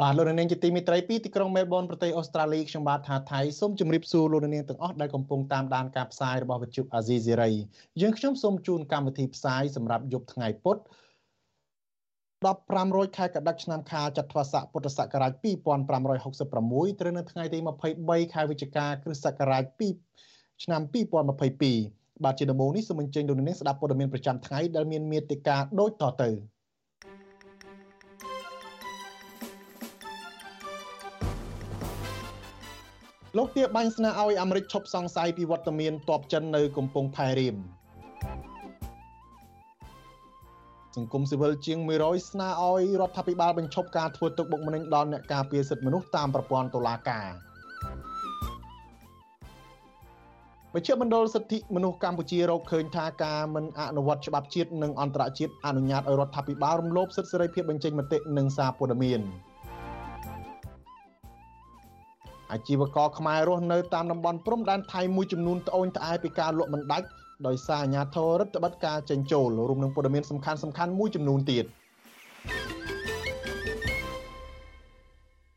បាទលោកនាងជាទីមេត្រីពីទីក្រុងមែលប៊នប្រទេសអូស្ត្រាលីខ្ញុំបាទថាថៃសូមជម្រាបសួរលោកនាងទាំងអស់ដែលកំពុងតាមដានការផ្សាយរបស់វិទ្យុអាស៊ីសេរីយើងខ្ញុំសូមជូនកម្មវិធីផ្សាយសម្រាប់យប់ថ្ងៃពុធ1500ខែកដិកឆ្នាំខាលចត្វាស័កពុទ្ធសករាជ2566ត្រូវនៅថ្ងៃទី23ខែវិច្ឆិកាគ្រិស្តសករាជ2ឆ្នាំ2022បាទជាដំបូងនេះសូមអញ្ជើញលោកនាងស្ដាប់ព័ត៌មានប្រចាំថ្ងៃដែលមានមេត្តាដូចតទៅ លោកទាបាញ់ស្នើឲ្យអាមេរិកឈប់សង្ស័យពីវត្តមានតបចិននៅកំពង់ផែរៀមសង្គមស៊ីវិលជាង100ស្នើឲ្យរដ្ឋាភិបាលបញ្ឈប់ការធ្វើទុកបុកម្នេញដល់អ្នកការពារសិទ្ធិមនុស្សតាមប្រព័ន្ធតុលាការវិជាមណ្ឌលសិទ្ធិមនុស្សកម្ពុជារកឃើញថាការមិនអនុវត្តច្បាប់ជាតិនិងអន្តរជាតិអនុញ្ញាតឲ្យរដ្ឋាភិបាលរំលោភសិទ្ធិសេរីភាពបញ្ចេញមតិនិងសារព័ត៌មាន អាជីវករខ្មែររស់នៅតាមតំបន់ព្រំដែនថៃមួយចំនួនត្អូញត្អែពីការលក់មិនដាច់ដោយសារអាញាធររដ្ឋបတ်ការចិញ្ចោលរួមនឹងព័ត៌មានសំខាន់សំខាន់មួយចំនួនទៀត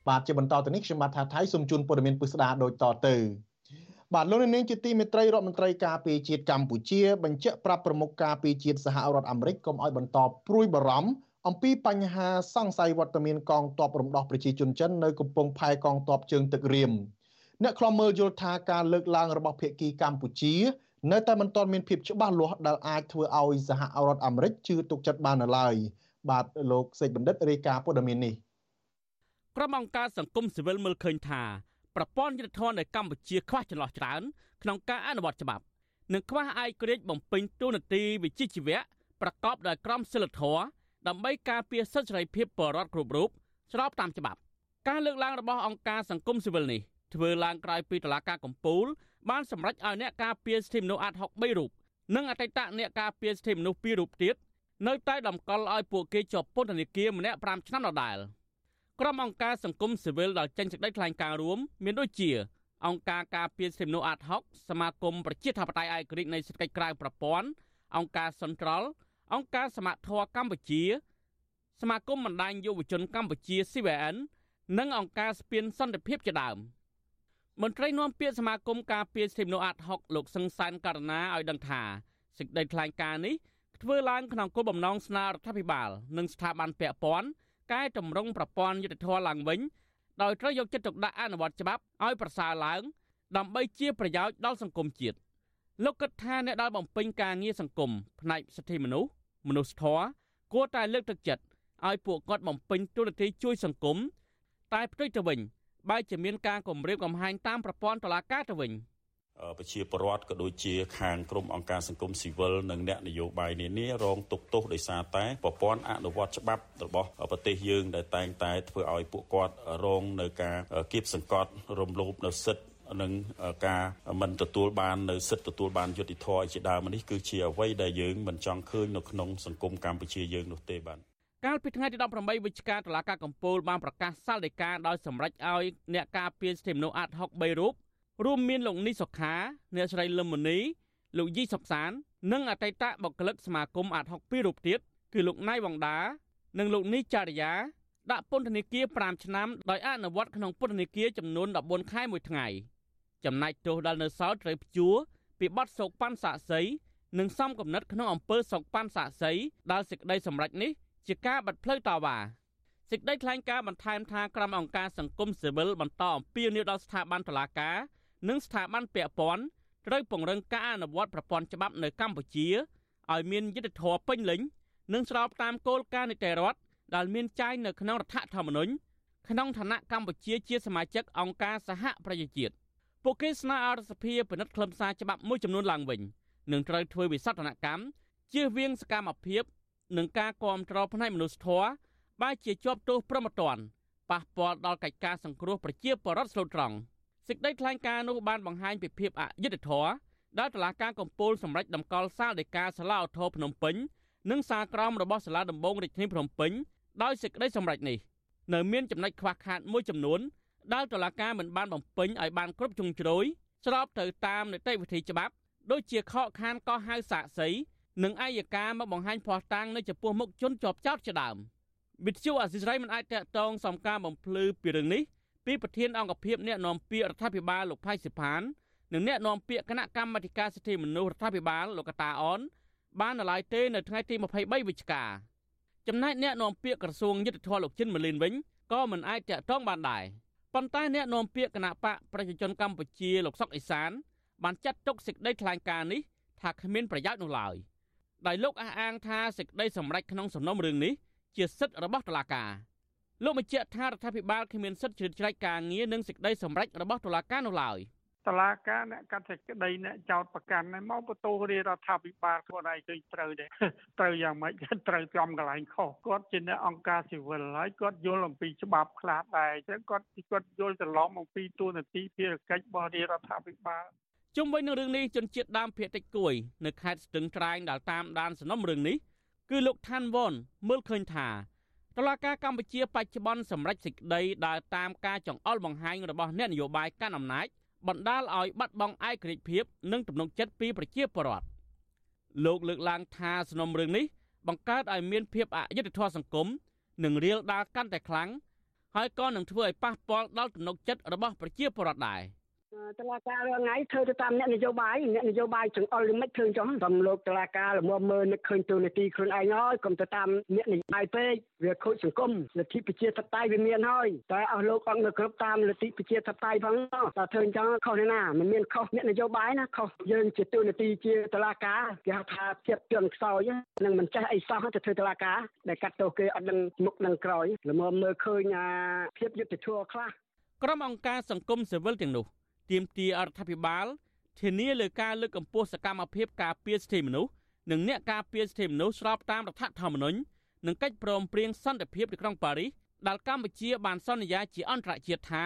បាទជាបន្តទៅនេះខ្ញុំបាទថាថៃសូមជូនព័ត៌មានពិស្ដារដូចតទៅបាទលោកនាងជាទីមេត្រីរដ្ឋមន្ត្រីការពារជាតិកម្ពុជាបញ្ជាក់ប្រាប់ប្រមុខការពារជាតិសហរដ្ឋអាមេរិកកុំឲ្យបន្តព្រួយបារម្ភ អំពីបញ្ហាសង្ស័យវត្តមានកងទ័ពរំដោះប្រជាជនចិននៅកំពង់ផែកងទ័ពជើងទឹករៀមអ្នកខ្លំមើលយល់ថាការលើកឡើងរបស់ភាគីកម្ពុជា នៅតែមិនទាន់មានភាពច្បាស់លាស់ដែលអាចធ្វើឲ្យសហរដ្ឋអាមេរិកជឿទុកចិត្តបាននៅឡើយបាទលោកសេកបណ្ឌិតរាយការណ៍ព័ត៌មាននេះក្រុមអង្គការសង្គមស៊ីវិលមើលឃើញថាប្រព័ន្ធយុត្តិធម៌នៅកម្ពុជាខ្វះចន្លោះច្រើនក្នុងការអនុវត្តច្បាប់និងខ្វះឯករាជ្យបំពេញតួនាទីវិជ្ជាជីវៈប្រកបដោយក្រមសីលធម៌ ដើម្បីការពារសិទ្ធិសេរីភាពបរិវត្តគ្រប់រូបស្របតាមច្បាប់ ការលើកឡើងរបស់អង្គការសង្គមស៊ីវិលនេះធ្វើឡើងក្រោយពីតុលាការកំពូលបានសម្រេចឲ្យអ្នកការពារសិទ្ធិមនុស្សអាត់ហុក3រូបនិងអតីតអ្នកការពារសិទ្ធិមនុស្ស2រូបទៀតនៅតែតម្កល់ឲ្យពួកគេជាប់ពន្ធនាគារម្នាក់5ឆ្នាំដដែលក្រុមអង្គការសង្គមស៊ីវិលដែលចេញសេចក្តីថ្លែងការណ៍រួមមានដូចជា អង្គការការពារសិទ្ធិមនុស្សអាត់ហុកសមាគមប្រជាធិបតេយ្យឯករាជ្យនៃសេដ្ឋកិច្ចក្រៅប្រព័ន្ធអង្គការសុនត្រល អង្គការសមត្ថធម៌កម្ពុជា សមាគមបណ្ដាញយុវជនកម្ពុជា CVN និងអង្គការស្ពានសន្តិភាពជាដើមមន្ត្រីនាំពាក្យសមាគមការពារសិទ្ធិមនុស្សអាត់ហុកលោកសង្សានករណាឲ្យដឹងថាសេចក្តីថ្លែងការណ៍នេះធ្វើឡើងក្នុងគោលបំណងស្នើរដ្ឋាភិបាល និងស្ថាប័នពាក់ព័ន្ធកែតម្រង់ប្រព័ន្ធយុត្តិធម៌ឡើងវិញដោយត្រូវយកចិត្តទុកដាក់អនុវត្តច្បាប់ឲ្យប្រសើរឡើង ដើម្បីជាប្រយោជន៍ដល់សង្គមជាតិលោកគិតថាអ្នកដែលបំពេញការងារសង្គមផ្នែកសិទ្ធិមនុស្ស មនុស្សធម៌គួរតែលើកទឹកចិត្តឲ្យពួកគាត់បំពេញទូនាទីជួយសង្គមតែផ្ទុយទៅវិញបែរជាមានការគំរាមកំហែងតាមប្រព័ន្ធតុលាការទៅវិញប្រជាពលរដ្ឋក៏ដូចជាខាងក្រមអង្គការសង្គមស៊ីវិលនិងអ្នកនយោបាយនានារងទុកទោសដោយសារតែប្រព័ន្ធអនុវត្តច្បាប់របស់ប្រទេសយើងដែលតែងតែធ្វើឲ្យពួកគាត់រងនៅការគៀបសង្កត់រំលោភនៅសិទ្ធិ និងការមិនទទួលបាននៅសិទ្ធិទទួលបានយុត្តិធម៌ជាដើមនេះគឺជាអ្វីដែលយើងមិនចង់ឃើញនៅក្នុងសង្គមកម្ពុជាយើងនោះទេបាទកាលពីថ្ងៃទី18វិច្ឆិកាតុលាការកំពូលបានប្រកាសសាលដីកាដោយសម្រេចឲ្យអ្នកការពារសិទ្ធិមនុស្សអាត់ហុក3រូបរួមមានលោកនីសុខាអ្នកស្រីលឹមមនីលោកយីសុកសាន និងអតីតបុគ្គលិកសមាគមអាត់ហុក2រូបទៀតគឺលោកណៃវងដា និងលោកនីចារិយាដាក់ពន្ធនាគារ5ឆ្នាំដោយអនុវត្តក្នុងពន្ធនាគារចំនួន14ខែមួយថ្ងៃ ចំណែកទោសដែលនៅសល់ត្រូវព្យួរពីបទសោកប៉ាន់សាក់សីនិងសំគំនិតក្នុងអំពើសោកប៉ាន់សាក់សីដែលសេចក្តីសម្រេចនេះជាការបាត់ផ្លូវតវ៉ាសេចក្តីថ្លែងការណ៍បន្ថែមថាក្រុមអង្គការសង្គមស៊ីវិលបន្តអំពាវនាវដល់ស្ថាប័នតុលាការនិងស្ថាប័នពាក់ព័ន្ធត្រូវពង្រឹងការអនុវត្តប្រព័ន្ធច្បាប់នៅកម្ពុជាឲ្យមានយុត្តិធម៌ពេញលេញនិងស្របតាមគោលការណ៍នីតិរដ្ឋដែលមានចែងនៅក្នុងរដ្ឋធម្មនុញ្ញក្នុងឋានៈកម្ពុជាជាសមាជិកអង្គការសហប្រជាជាតិ ពួកគេស្នើឲ្យរដ្ឋសភាពិនិត្យខ្លឹមសារច្បាប់មួយចំនួនឡើងវិញនិងត្រូវធ្វើវិសោធនកម្មជៀសវាងសកម្មភាពនិងការគ្រប់គ្រងផ្នែកមនុស្សធម៌បែរជាជាប់ទោសប្រមត្តនប៉ះពាល់ដល់កិច្ចការសង្គ្រោះប្រជាពលរដ្ឋស្លូតត្រង់សេចក្តីថ្លែងការណ៍នោះបានបង្ហាញពីភាពអយុត្តិធម៌ដែលតុលាការកំពូលសម្រេចតម្កល់សាលដីកាសាលាឧទ្ធរភ្នំពេញនិងសាលក្រមរបស់សាលាដំបងរាជធានីភ្នំពេញដោយសេចក្តីសម្រេចនេះនៅមានចំណុចខ្វះខាតមួយចំនួន ដែលតុលាការមិនបានបំពេញឲ្យបានគ្រប់ជ្រុងជ្រោយស្របទៅតាមនីតិវិធីច្បាប់ដូចជាខកខានកោះហៅសាកសីនិងអัยការមកបង្ហាញភ័ស្តុតាងនៅចំពោះមុខជនជាប់ចោតជាដើមវិទ្យុអសិរ័យមិនអាចតកតងសំការបំភ្លឺពីរឿងនេះពីប្រធានអង្គភិបអ្នកនាំពាក្យរដ្ឋាភិបាលលោកផៃសិផាននិងអ្នកនាំពាក្យគណៈកម្មាធិការសិទ្ធិមនុស្សរដ្ឋាភិបាលលោកកតាអនបាននៅឡើយទេនៅថ្ងៃទី23វិច្ឆិកាចំណែកអ្នកនាំពាក្យក្រសួងយុទ្ធភ័ពលោកចិនម៉ាលីនវិញក៏មិនអាចតាក់ទងបានដែរ ប៉ុន្តែអ្នកនាំពាក្យគណៈបកប្រជាជនកម្ពុជាលោកសុកអេសាន បានចាត់ទុកសេចក្តីថ្លែងការណ៍នេះថាគ្មានប្រយោជន៍នោះឡើយដោយលោកអះអាងថាសេចក្តីសម្រេចក្នុងសំណុំរឿងនេះជាសិទ្ធិរបស់តុលាការលោកបញ្ជាក់ថារដ្ឋាភិបាលគ្មានសិទ្ធិជ្រៀតជ្រែកការងារនិងសេចក្តីសម្រេចរបស់តុលាការនោះឡើយ។ តឡាការអ្នកកាត់សេចក្តីអ្នកចោតប្រកាន់ហើយមកបន្ទោរាជរដ្ឋាភិបាលខ្លួនឯងឃើញត្រូវទេត្រូវយ៉ាងម៉េចត្រូវចំកន្លែងខុសគាត់ជាអ្នកអង្គការស៊ីវិលហើយគាត់យល់អំពីច្បាប់ខ្លះដែរអញ្ចឹងគាត់គាត់យល់ច្រឡំអំពីទូនាទីភារកិច្ចរបស់រាជរដ្ឋាភិបាលជុំវិញនឹងរឿងនេះជនជាតិដើមភាគតិចគួយនៅខេត្តស្ទឹងត្រែងដែលតាមដានសំណុំរឿងនេះគឺលោកឋានវ៉នមើលឃើញថាតឡាការកម្ពុជាបច្ចុប្បន្នសម្រេចសេចក្តីដែលតាមការចង្អុលបង្ហាញរបស់អ្នកនយោបាយកាន់អំណាច បណ្ដាលឲ្យបាត់បង់ឯករាជ្យភាពនិងទំនុកចិត្តពីប្រជាពលរដ្ឋលោកលើកឡើងថាសំណុំរឿងនេះបង្កើតឲ្យមានភាពអយុត្តិធម៌សង្គមនិងរៀលដាលកាន់តែខ្លាំងហើយក៏នឹងធ្វើឲ្យប៉ះពាល់ដល់ទំនុកចិត្តរបស់ប្រជាពលរដ្ឋដែរ។ តឡាការរាល់ថ្ងៃធ្វើទៅតាមអ្នកនយោបាយអ្នកនយោបាយចង្អុលឬមិនឃើញចុះតាមលោកតឡាការល្មមមើលនឹកឃើញទូនាទីខ្លួនឯងហើយកុំទៅតាមអ្នកនយោបាយពេកវាខូចសង្គមលទ្ធិប្រជាធិបតេយ្យវាមានហើយតែអស់លោកអង្គនៅគ្រប់តាមលទ្ធិប្រជាធិបតេយ្យផងតែធ្វើអញ្ចឹងខុសណាមិនមានខុសអ្នកនយោបាយណាខុសយើងជាទូនាទីជាតឡាការគេហៅថាភាពជន់ខ្សោយនឹងមិនចេះអីសោះទៅធ្វើតឡាការដែលកាត់ទោសគេអត់ដឹងមុខនឹងក្រោយល្មមមើលឃើញអាភាពយុត្តិធម៌ខ្លះក្រុមអង្គការសង្គមស៊ីវិលទាំងនោះ ទាមទាររដ្ឋាភិបាលធានាលើការលើកកម្ពស់សកម្មភាពការពារសិទ្ធិមនុស្សនិងអ្នកការពារសិទ្ធិមនុស្សស្របតាមរដ្ឋធម្មនុញ្ញនិងកិច្ចព្រមព្រៀងសន្តិភាពទីក្រុងប៉ារីសដែលកម្ពុជាបានសន្យាជាអន្តរជាតិថា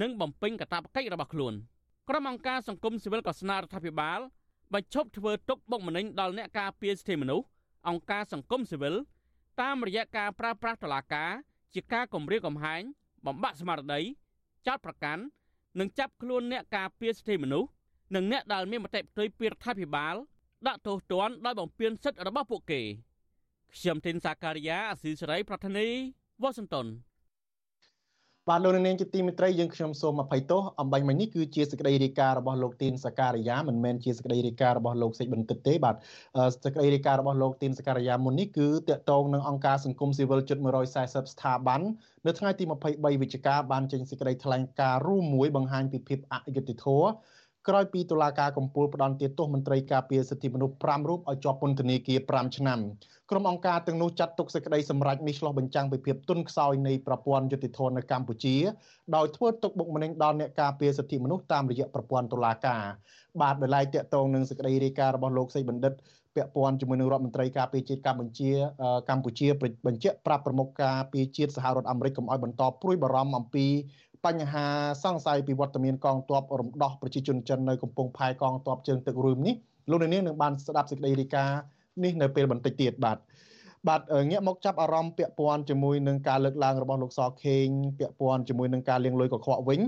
នឹងបំពេញកាតព្វកិច្ចរបស់ខ្លួនក្រុមអង្គការសង្គមស៊ីវិលក៏ស្នើរដ្ឋាភិបាលបញ្ឈប់ធ្វើទុកបុកម្នេញដល់អ្នកការពារសិទ្ធិមនុស្សអង្គការសង្គមស៊ីវិលតាមរយៈការប្រើប្រាស់តុលាការជាការគំរាមកំហែងបំបាក់ស្មារតីចោទប្រកាន់ និងចាប់ខ្លួនអ្នកការពារសិទ្ធិមនុស្សនិងអ្នកដែលមានមតិផ្ទុយពីរដ្ឋាភិបាលដាក់ទោសទណ្ឌដោយបំពានសិទ្ធិរបស់ពួកគេខ្ញុំទីនសាការីយ៉ាអស៊ីសេរីប្រធានីវ៉ាស៊ីនតោន បាទលោកនាងជាទីមេត្រីយើងខ្ញុំសូមអភ័យទោសអំបញ្ញមិញនេះគឺជាសេចក្តីរាយការណ៍របស់លោកទីនសការីយ៉ាមិនមែនជាសេចក្តីរាយការណ៍របស់លោកសេចបន្ទិតទេបាទសេចក្តីរាយការណ៍របស់លោកទីនសការីយ៉ាមុននេះគឺតកតងនឹងអង្គការសង្គមស៊ីវិលជិត140ស្ថាប័ននៅថ្ងៃទី23វិច្ឆិកាបានចេញសេចក្តីថ្លែងការណ៍រួមមួយបង្ហាញពីភាពអយុត្តិធម៌ក្រោយពីតុលាការកំពូលផ្ដន្ទាទោសមន្ត្រីការពារសិទ្ធិមនុស្ស5រូបឲ្យជាប់ពន្ធនាគារ5ឆ្នាំ ក្រុមអង្គការទាំងនោះចាត់ទុកសេចក្តីសម្រេចនេះឆ្លុះបញ្ចាំងពីភាពទន់ខ្សោយនៃប្រព័ន្ធយុតិធម៌នៅកម្ពុជាដោយធ្វើទុកបុកម្នេញដល់អ្នកការពារសិទ្ធិមនុស្សតាមរយៈប្រព័ន្ធតុលាការបាទដោយឡែកតាក់ទងនឹងសេចក្តីរាយការណ៍របស់លោកសេចបណ្ឌិតពាក់ព័ន្ធជាមួយនឹងរដ្ឋមន្ត្រីការពារជាតិកម្ពុជាកម្ពុជាបញ្ជាក់ប្រាប់ប្រមុខការពារជាតិសហរដ្ឋអាមេរិកកុំឲ្យបន្តព្រួយបារម្ភអំពីបញ្ហាសង្ស័យពីវត្តមានកងទ័ពរំដោះប្រជាជនចិននៅកំពង់ផែកងទ័ពជើងទឹករួមនេះលោកនាងនឹងបានស្ដាប់សេចក្តីរាយការណ៍ នេះនៅពេលបន្តិចទៀតបាទបាទងាកមកចាប់អារម្មណ៍ពាក់ព័ន្ធជាមួយនឹងការលើកឡើងរបស់លោកសខេងពាក់ព័ន្ធជាមួយនឹងការលាងលុយកខ្វក់វិញ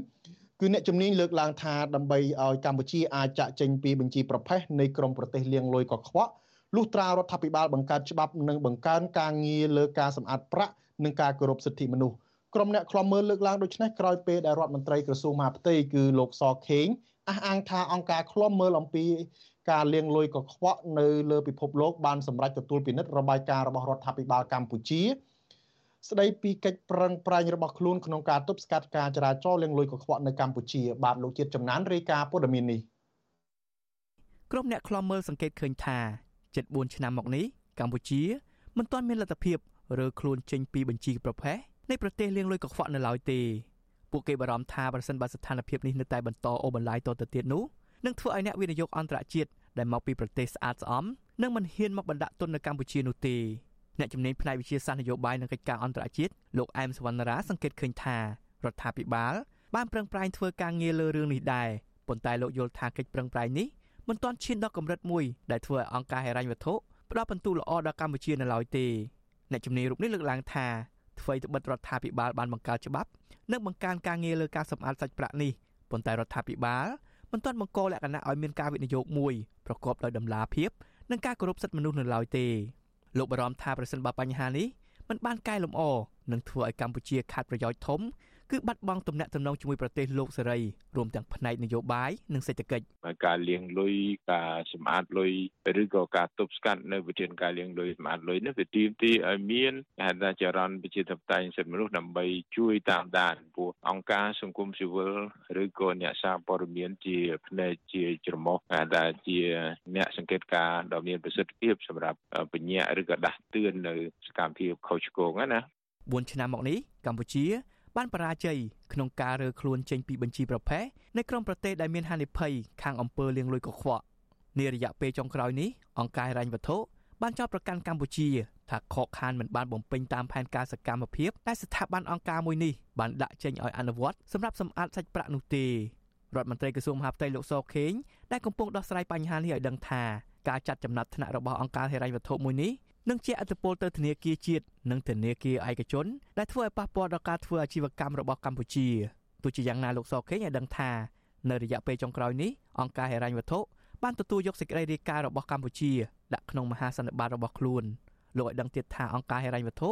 គឺអ្នកជំនាញលើកឡើងថាដើម្បីឲ្យកម្ពុជាអាចចាក់ចេញពីបញ្ជីប្រភេទនៃក្រមប្រទេសលាងលុយកខ្វក់លុះត្រារដ្ឋាភិបាលបង្កើតច្បាប់និងបង្កើនការងារលើការសម្អាតប្រាក់និងការគោរពសិទ្ធិមនុស្សក្រុមអ្នកខ្លំមើលលើកឡើងដូចនេះក្រោយពេលដែលរដ្ឋមន្ត្រីក្រសួងមហាផ្ទៃគឺលោកសខេងអះអាងថាអង្គការខ្លំមើលអំពី ការលាងលុយកខ្វក់នៅលើពិភពលោកបានសម្រេចទទួលពិនិត្យរបាយការណ៍របស់រដ្ឋាភិបាលកម្ពុជា ស្ដីពីកិច្ចប្រឹងប្រែងរបស់ខ្លួនក្នុងការទប់ស្កាត់ការចរាចរណ៍លាងលុយកខ្វក់នៅកម្ពុជាបាទលោកជាតិចំណានរាយការណ៍ព័ត៌មាននេះក្រុមអ្នកខ្លំមើលសង្កេតឃើញថាជិត4ឆ្នាំមកនេះកម្ពុជាមិនទាន់មានលទ្ធភាពរើខ្លួនចេញពីបញ្ជីប្រភេទនៃប្រទេសលាងលុយកខ្វក់នៅឡើយទេពួកគេបារម្ភថាប្រសិនបើស្ថានភាពនេះនៅតែបន្តអូសបន្លាយតទៅទៀតនោះនឹងធ្វើឲ្យអ្នកវិនិយោគអន្តរជាតិ ដែលមកពីប្រទេសស្អាតស្អំនឹងមិនហ៊ានមកបណ្ដាក់ទុននៅកម្ពុជានោះទេអ្នកជំនាញផ្នែកវិទ្យាសាស្ត្រនយោបាយនិងកិច្ចការអន្តរជាតិលោកអែមសវណ្ណរាសង្កេតឃើញថារដ្ឋាភិបាលបានប្រឹងប្រែងធ្វើការងារលើរឿងនេះដែរប៉ុន្តែលោកយល់ថាកិច្ចប្រឹងប្រែងនេះមិនទាន់ឈានដល់កម្រិតមួយដែលធ្វើឲ្យអង្គការហិរញ្ញវត្ថុផ្ដល់ពិន្ទុល្អដល់កម្ពុជានៅឡើយទេអ្នកជំនាញរូបនេះលើកឡើងថាអ្វីត្បិតរដ្ឋាភិបាលបានបង្កើតច្បាប់និងបង្កើនការងារលើការសម្អាតសាច់ប្រាក់នេះប៉ុន្តែរដ្ឋាភិបាល មិនទាន់បង្កលក្ខណៈឲ្យមានការវិនិយោគមួយប្រកបដោយតម្លាភាពនិងការគោរពសិទ្ធិមនុស្សនៅឡើយទេលោកបារម្ភថាប្រសិនបើបញ្ហានេះមិនបានកែលម្អនឹងធ្វើឲ្យកម្ពុជាខាត់ប្រយោជន៍ធំ គឺបាត់បង់ទំនាក់ទំនងជាមួយប្រទេសលោកសេរីរួមទាំងផ្នែកនយោបាយនិងសេដ្ឋកិច្ចការលាងលុយការសម្អាតលុយឬក៏ការទប់ស្កាត់នៅវិធានការលាងលុយសម្អាតលុយនេះវាទាមទារឲ្យមានហេតុថាចរន្តប្រជាធិបតេយ្យសិទ្ធិមនុស្សដើម្បីជួយតាមដានពោះអង្គការសង្គមស៊ីវិលឬក៏អ្នកសារព័ត៌មានជាផ្នែកជាច្រមុះថាជាអ្នកសង្កេតការណ៍ដ៏មានប្រសិទ្ធភាពសម្រាប់បញ្ញាឬក៏ដាស់តឿននៅសកម្មភាពខុសឆ្គងណា4ឆ្នាំមកនេះកម្ពុជា បានបរាជ័យក្នុងការរើខ្លួនចេញពីបញ្ជីប្រភេទនៃក្រុមប្រទេសដែលមានហានិភ័យខាងអំពើលាងលុយកខ្វក់នារយៈពេលចុងក្រោយនេះអង្គការហិរញ្ញវត្ថុបានចោទប្រកាន់កម្ពុជាថាខកខានមិនបានបំពេញតាមផែនការសកម្មភាពដែលស្ថាប័នអង្គការមួយនេះបានដាក់ចេញឲ្យអនុវត្តសម្រាប់សម្អាតសាច់ប្រាក់នោះទេរដ្ឋមន្ត្រីក្រសួងមហាផ្ទៃលោកសខេងដែលកំពុងដោះស្រាយបញ្ហានេះឲ្យដឹងថាការចាត់ចំណាត់ថ្នាក់របស់អង្គការហិរញ្ញវត្ថុមួយនេះ និងជាអត្តពលទៅធនាគារជាតិនិងធនាគារឯកជនដែលធ្វើឲ្យប៉ះពាល់ដល់ការធ្វើអាជីវកម្មរបស់កម្ពុជាទោះជាយ៉ាងណាលោកសខេងឲ្យដឹងថានៅរយៈពេលចុងក្រោយនេះអង្គការហិរញ្ញវត្ថុបានទទួលយកសេចក្តីរាយការណ៍របស់កម្ពុជាដាក់ក្នុងមហាសន្និបាតរបស់ខ្លួនលោកឲ្យដឹងទៀតថាអង្គការហិរញ្ញវត្ថុ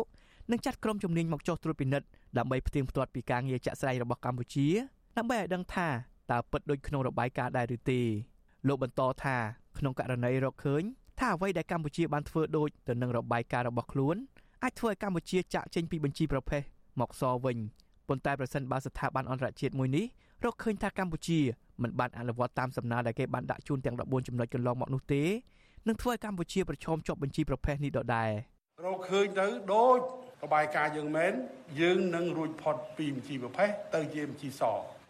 នឹងចាត់ក្រុមជំនាញមកចុះត្រួតពិនិត្យដើម្បីផ្ទៀងផ្ទាត់ពីការងារចាក់ស្ដែងរបស់កម្ពុជាដើម្បីឲ្យដឹងថាតើពិតដូចក្នុងរបាយការណ៍ដែរឬទេលោកបន្តថាក្នុងករណីរកឃើញ ថាអ្វីដែលកម្ពុជាបានធ្វើដូចទៅនឹងរបាយការណ៍របស់ខ្លួនអាចធ្វើឲ្យកម្ពុជាចាក់ចេញពីបញ្ជីប្រភេទមកសវិញប៉ុន្តែប្រសិនបើស្ថាប័នអន្តរជាតិមួយនេះរកឃើញថាកម្ពុជាមិនបានអនុវត្តតាមសំណើដែលគេបានដាក់ជូនទាំង14ចំណុចកន្លងមកនោះទេនឹងធ្វើឲ្យកម្ពុជាប្រឈមជាប់បញ្ជីប្រភេទនេះដដែលរកឃើញទៅដូចរបាយការណ៍យើងមែនយើងនឹងរួចផុតពីបញ្ជីប្រភេទទៅជាបញ្ជីស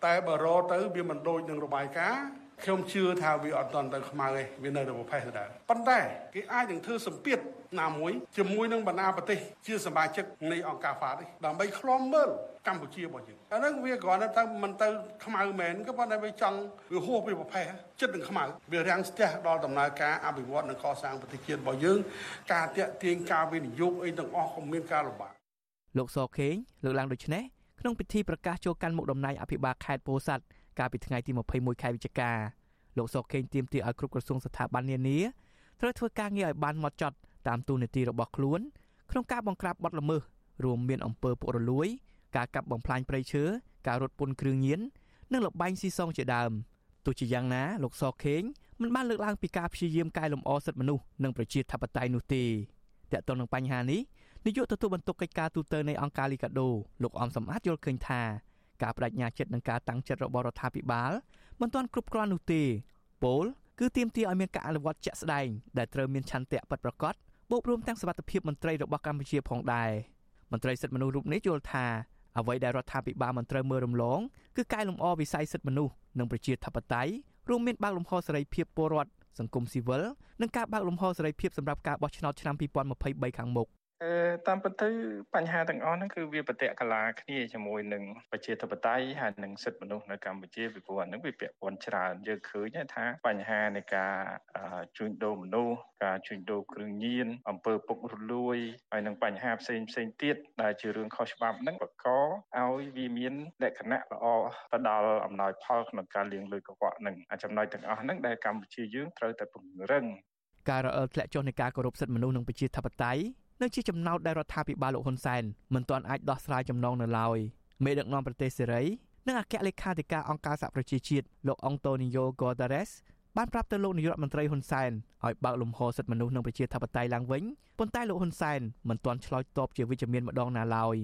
តែបើរកទៅវាមិនដូចនឹងរបាយការណ៍ ខ្ញុំជឿថាវាអត់តន់ទៅខ្មៅទេវានៅតែប្រភេទដដែលប៉ុន្តែគេអាចនឹងធ្វើសម្ពាធណាមួយជាមួយនឹងបណ្ដាប្រទេសជាសមាជិកនៃអង្គការហ្វាតនេះដើម្បីឃ្លាំមើលកម្ពុជារបស់យើងអាហ្នឹងវាគ្រាន់តែមិនទៅខ្មៅមែនក៏ប៉ុន្តែវាចង់វាហួសពីប្រភេទចិត្តនឹងខ្មៅវារាំងស្ទះដល់ដំណើរការអភិវឌ្ឍនិងកសាងប្រទេសជាតិរបស់យើង ការតាក់ទាញការវិនិយោគអីទាំងអស់ក៏មានការលំបាកលោកសខេងលើកឡើងដូចនេះក្នុងពិធីប្រកាសចូលកាន់មុខតំណែងអភិបាលខេត្តពោធិ៍សាត់ កាលពីថ្ងៃទី21ខែវិច្ឆិកាលោកសុកខេងទាមទារឲ្យគ្រប់ក្រសួងស្ថាប័ននានាត្រូវធ្វើការងារឲ្យបានម៉ត់ចត់តាមទូនាទីរបស់ខ្លួនក្នុងការបង្ក្រាបបទល្មើសរួមមានអំពើពុករលួយ ការកាប់បំផ្លាញព្រៃឈើការរត់ពន្ធគ្រឿងញៀននិងលបែងស៊ីសងជាដើមទោះជាយ៉ាងណាលោកសខេងមិនបានលើកឡើងពីការព្យាយាមកែលម្អសិទ្ធិមនុស្សនិងប្រជាធិបតេយ្យនោះទេតើតើនឹងបញ្ហានេះនាយកទទួលបន្ទុកកិច្ចការទូតនៃអង្គការលីកាដូលោកអមសំអាតយល់ឃើញថា ការបដិញ្ញាចិត្តនិងការតាំងចិត្តរបស់រដ្ឋាភិបាលមិនទាន់គ្រប់គ្រាន់នោះទេពលគឺទាមទារឲ្យមានការអនុវត្តជាក់ស្ដែងដែលត្រូវមានឆន្ទៈពិតប្រាកដបូករួមទាំងសមត្ថភាពមន្ត្រីរបស់កម្ពុជាផងដែរមន្ត្រីសិទ្ធិមនុស្សរូបនេះយល់ថាអ្វីដែលរដ្ឋាភិបាលមិនត្រូវមើលរំលងគឺកែលម្អវិស័យសិទ្ធិមនុស្សនិងប្រជាធិបតេយ្យរួមមានបើកលំហសេរីភាពពលរដ្ឋសង្គមស៊ីវិលនិងការបើកលំហសេរីភាពសម្រាប់ការបោះឆ្នោតឆ្នាំ2023ខាងមុខ អឺតាមពិតទៅបញ្ហាទាំងអស់ហ្នឹងគឺវាប្រតិកលាគ្នាជាមួយនឹងប្រជាធិបតេយ្យហើយនិងសិទ្ធិមនុស្សនៅកម្ពុជាពីព្រោះអាហ្នឹងវាពាក់ព័ន្ធច្រើនយើងឃើញថាបញ្ហានៃការជួញដូរមនុស្សការជួញដូរគ្រឿងញៀនអំពើពុករលួយហើយនិងបញ្ហាផ្សេងផ្សេងទៀតដែលជារឿងខុសច្បាប់ហ្នឹងបកឲ្យវាមានលក្ខណៈល្អទៅដល់អំណោយផលក្នុងការលាងលុយកខ្វក់ហ្នឹងអាចំណុចទាំងអស់ហ្នឹងដែលកម្ពុជាយើងត្រូវតែពង្រឹងការរអិលធ្លាក់ចុះនៃការគោរពសិទ្ធិមនុស្សនិងប្រជាធិបតេយ្យ និងជាចំណោទដែលរដ្ឋាភិបាលលោកហ៊ុនសែនមិនទាន់អាចដោះស្រាយចំណងនៅឡើយមេដឹកនាំប្រទេសសេរីនិងអគ្គលេខាធិការអង្គការសហប្រជាជាតិលោកអុងតូនីយ៉ូហ្គតេរ៉េសបានប្រាប់ទៅលោកនាយករដ្ឋមន្ត្រីហ៊ុនសែនឲ្យបើកលំហសិទ្ធិមនុស្សនិងប្រជាធិបតេយ្យឡើងវិញប៉ុន្តែលោកហ៊ុនសែនមិនទាន់ឆ្លើយតបជាវិជ្ជមានម្ដងណាឡើយ